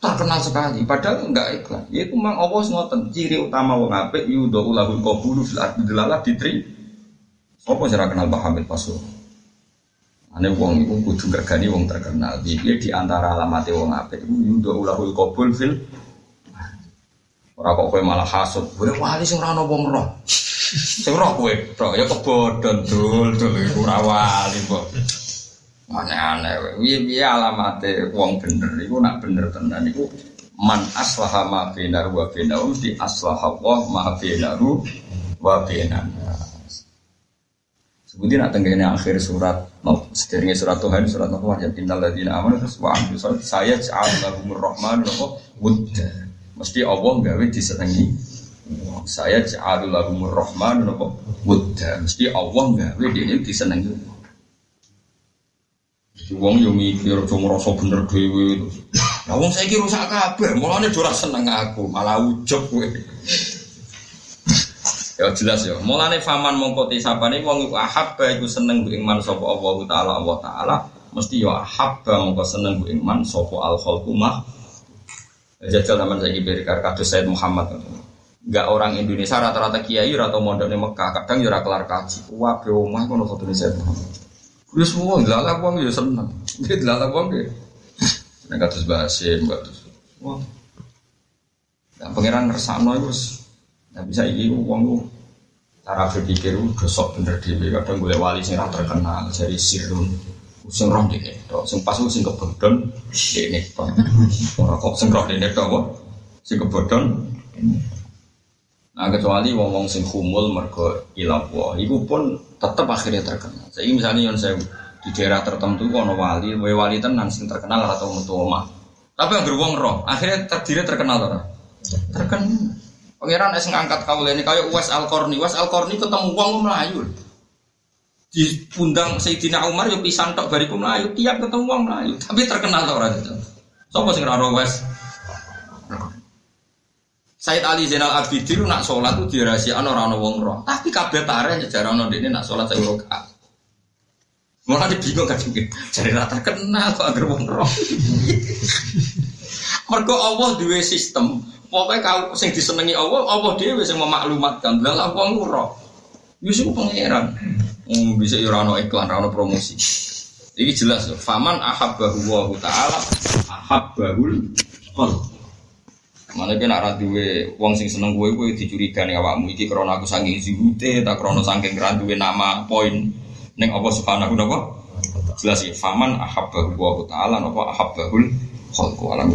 terkenal sekali padahal enggak ikhlas itu memang Allah ngoten ciri utama wong apik yudo ulahul qabulu fil ardi delalah ditri apa cara kenal Pak Hamid Pasul ane wong iku kudu gregani wong terkenal iki di antara alamate wong apik iku ulahul qabul fil ora kok kowe malah hasud kowe wali sing ora wong roh sing roh kowe roh ya kebodhon dul dul iku ora wali kok. Aneh-aneh, piye alamate wong bener? Iku nak bener tenan iku man aslaha ma bainar wa bainahu di aslaha Allah ma bainahu wa bainan. Sebutin nak tenggene akhir surat no, sederenge surat Tuhan surat Nuh ya innal ladzina amanu wa amilu saya ja'al lahumur rahman wa. Mesti Allah gawe disenengi. Saya ja'al lahumur rahman wa wudda. Mesti Allah gawe dene disenengi. Wong yo mikir aja ngrasa bener dhewe. Lah wong saiki rusak kabeh, mulane ora seneng aku, malah ujug kowe. ya jelas ya. Mulane faman mongko tisapane wong iku ahabba iku seneng ku iman sapa Allah taala Allah taala, mesti yo ahabba mongko seneng ku iman sapa al khalqu mah. Jajal zaman saya beri kados Said Muhammad. Enggak orang Indonesia rata-rata kiai atau di Mekah, kadang yo ora kelar kaji. Wah, be kono foto Said Muhammad. Kuwi semua dilalak wong ya seneng. Dia dilalak wong ya. Nek kados bahasin kados. Wah. Nah, pangeran ngersakno iku wis Nah bisa iki wong cara berpikir ku gosok bener dhewe kadang golek wali sing ora terkenal dari sirun sing roh dene tok sing pas sing kebodhon dene tok ora kok sing roh dene tok sing kebodhon Nah, kecuali wong-wong sing kumul mergo ilang wa, iku pun tetep akhirnya terkenal. Saya misalnya yang saya di daerah tertentu ono wali, wali wali tenan sing terkenal atau metu omah. Tapi yang wong roh, akhirnya terdiri terkenal ora? Terkenal. Pangeran es ngangkat ini kayak Uwais Al Korni, Uwais Al Korni ketemu wong melayu. Di pundang Sayyidina Umar yo pisan tok bariku melayu, tiap ketemu wong melayu, tapi terkenal orang itu. Sopo sing ora Uwais? Said Ali Zainal Abidin nak sholat tuh dirahasiakan orang orang wong roh. Tapi kabeh tare jarang ono ini nak sholat saya rokaat. Malah dia bingung kan mungkin cari rata kenal kok agar wong roh. Mergo Allah dua sistem. Pokoknya kau sing disenangi Allah, Allah dia bisa memaklumatkan. Lah wong roh. Yusuf pangeran. Hmm, bisa ya ora iklan, ora promosi. Ini jelas, faman ahabbahu wa ta'ala ahabbahul qalb. Mana kena nak duwe wong sing seneng gue gue dicurigai awakmu. Iki krana aku saking zuhute tak krana saking ra duwe nama poin. Ning apa subhanahu napa? Jelas ya. Faman ahabbahu wa ta'ala napa? Ahabbahul khalqu alam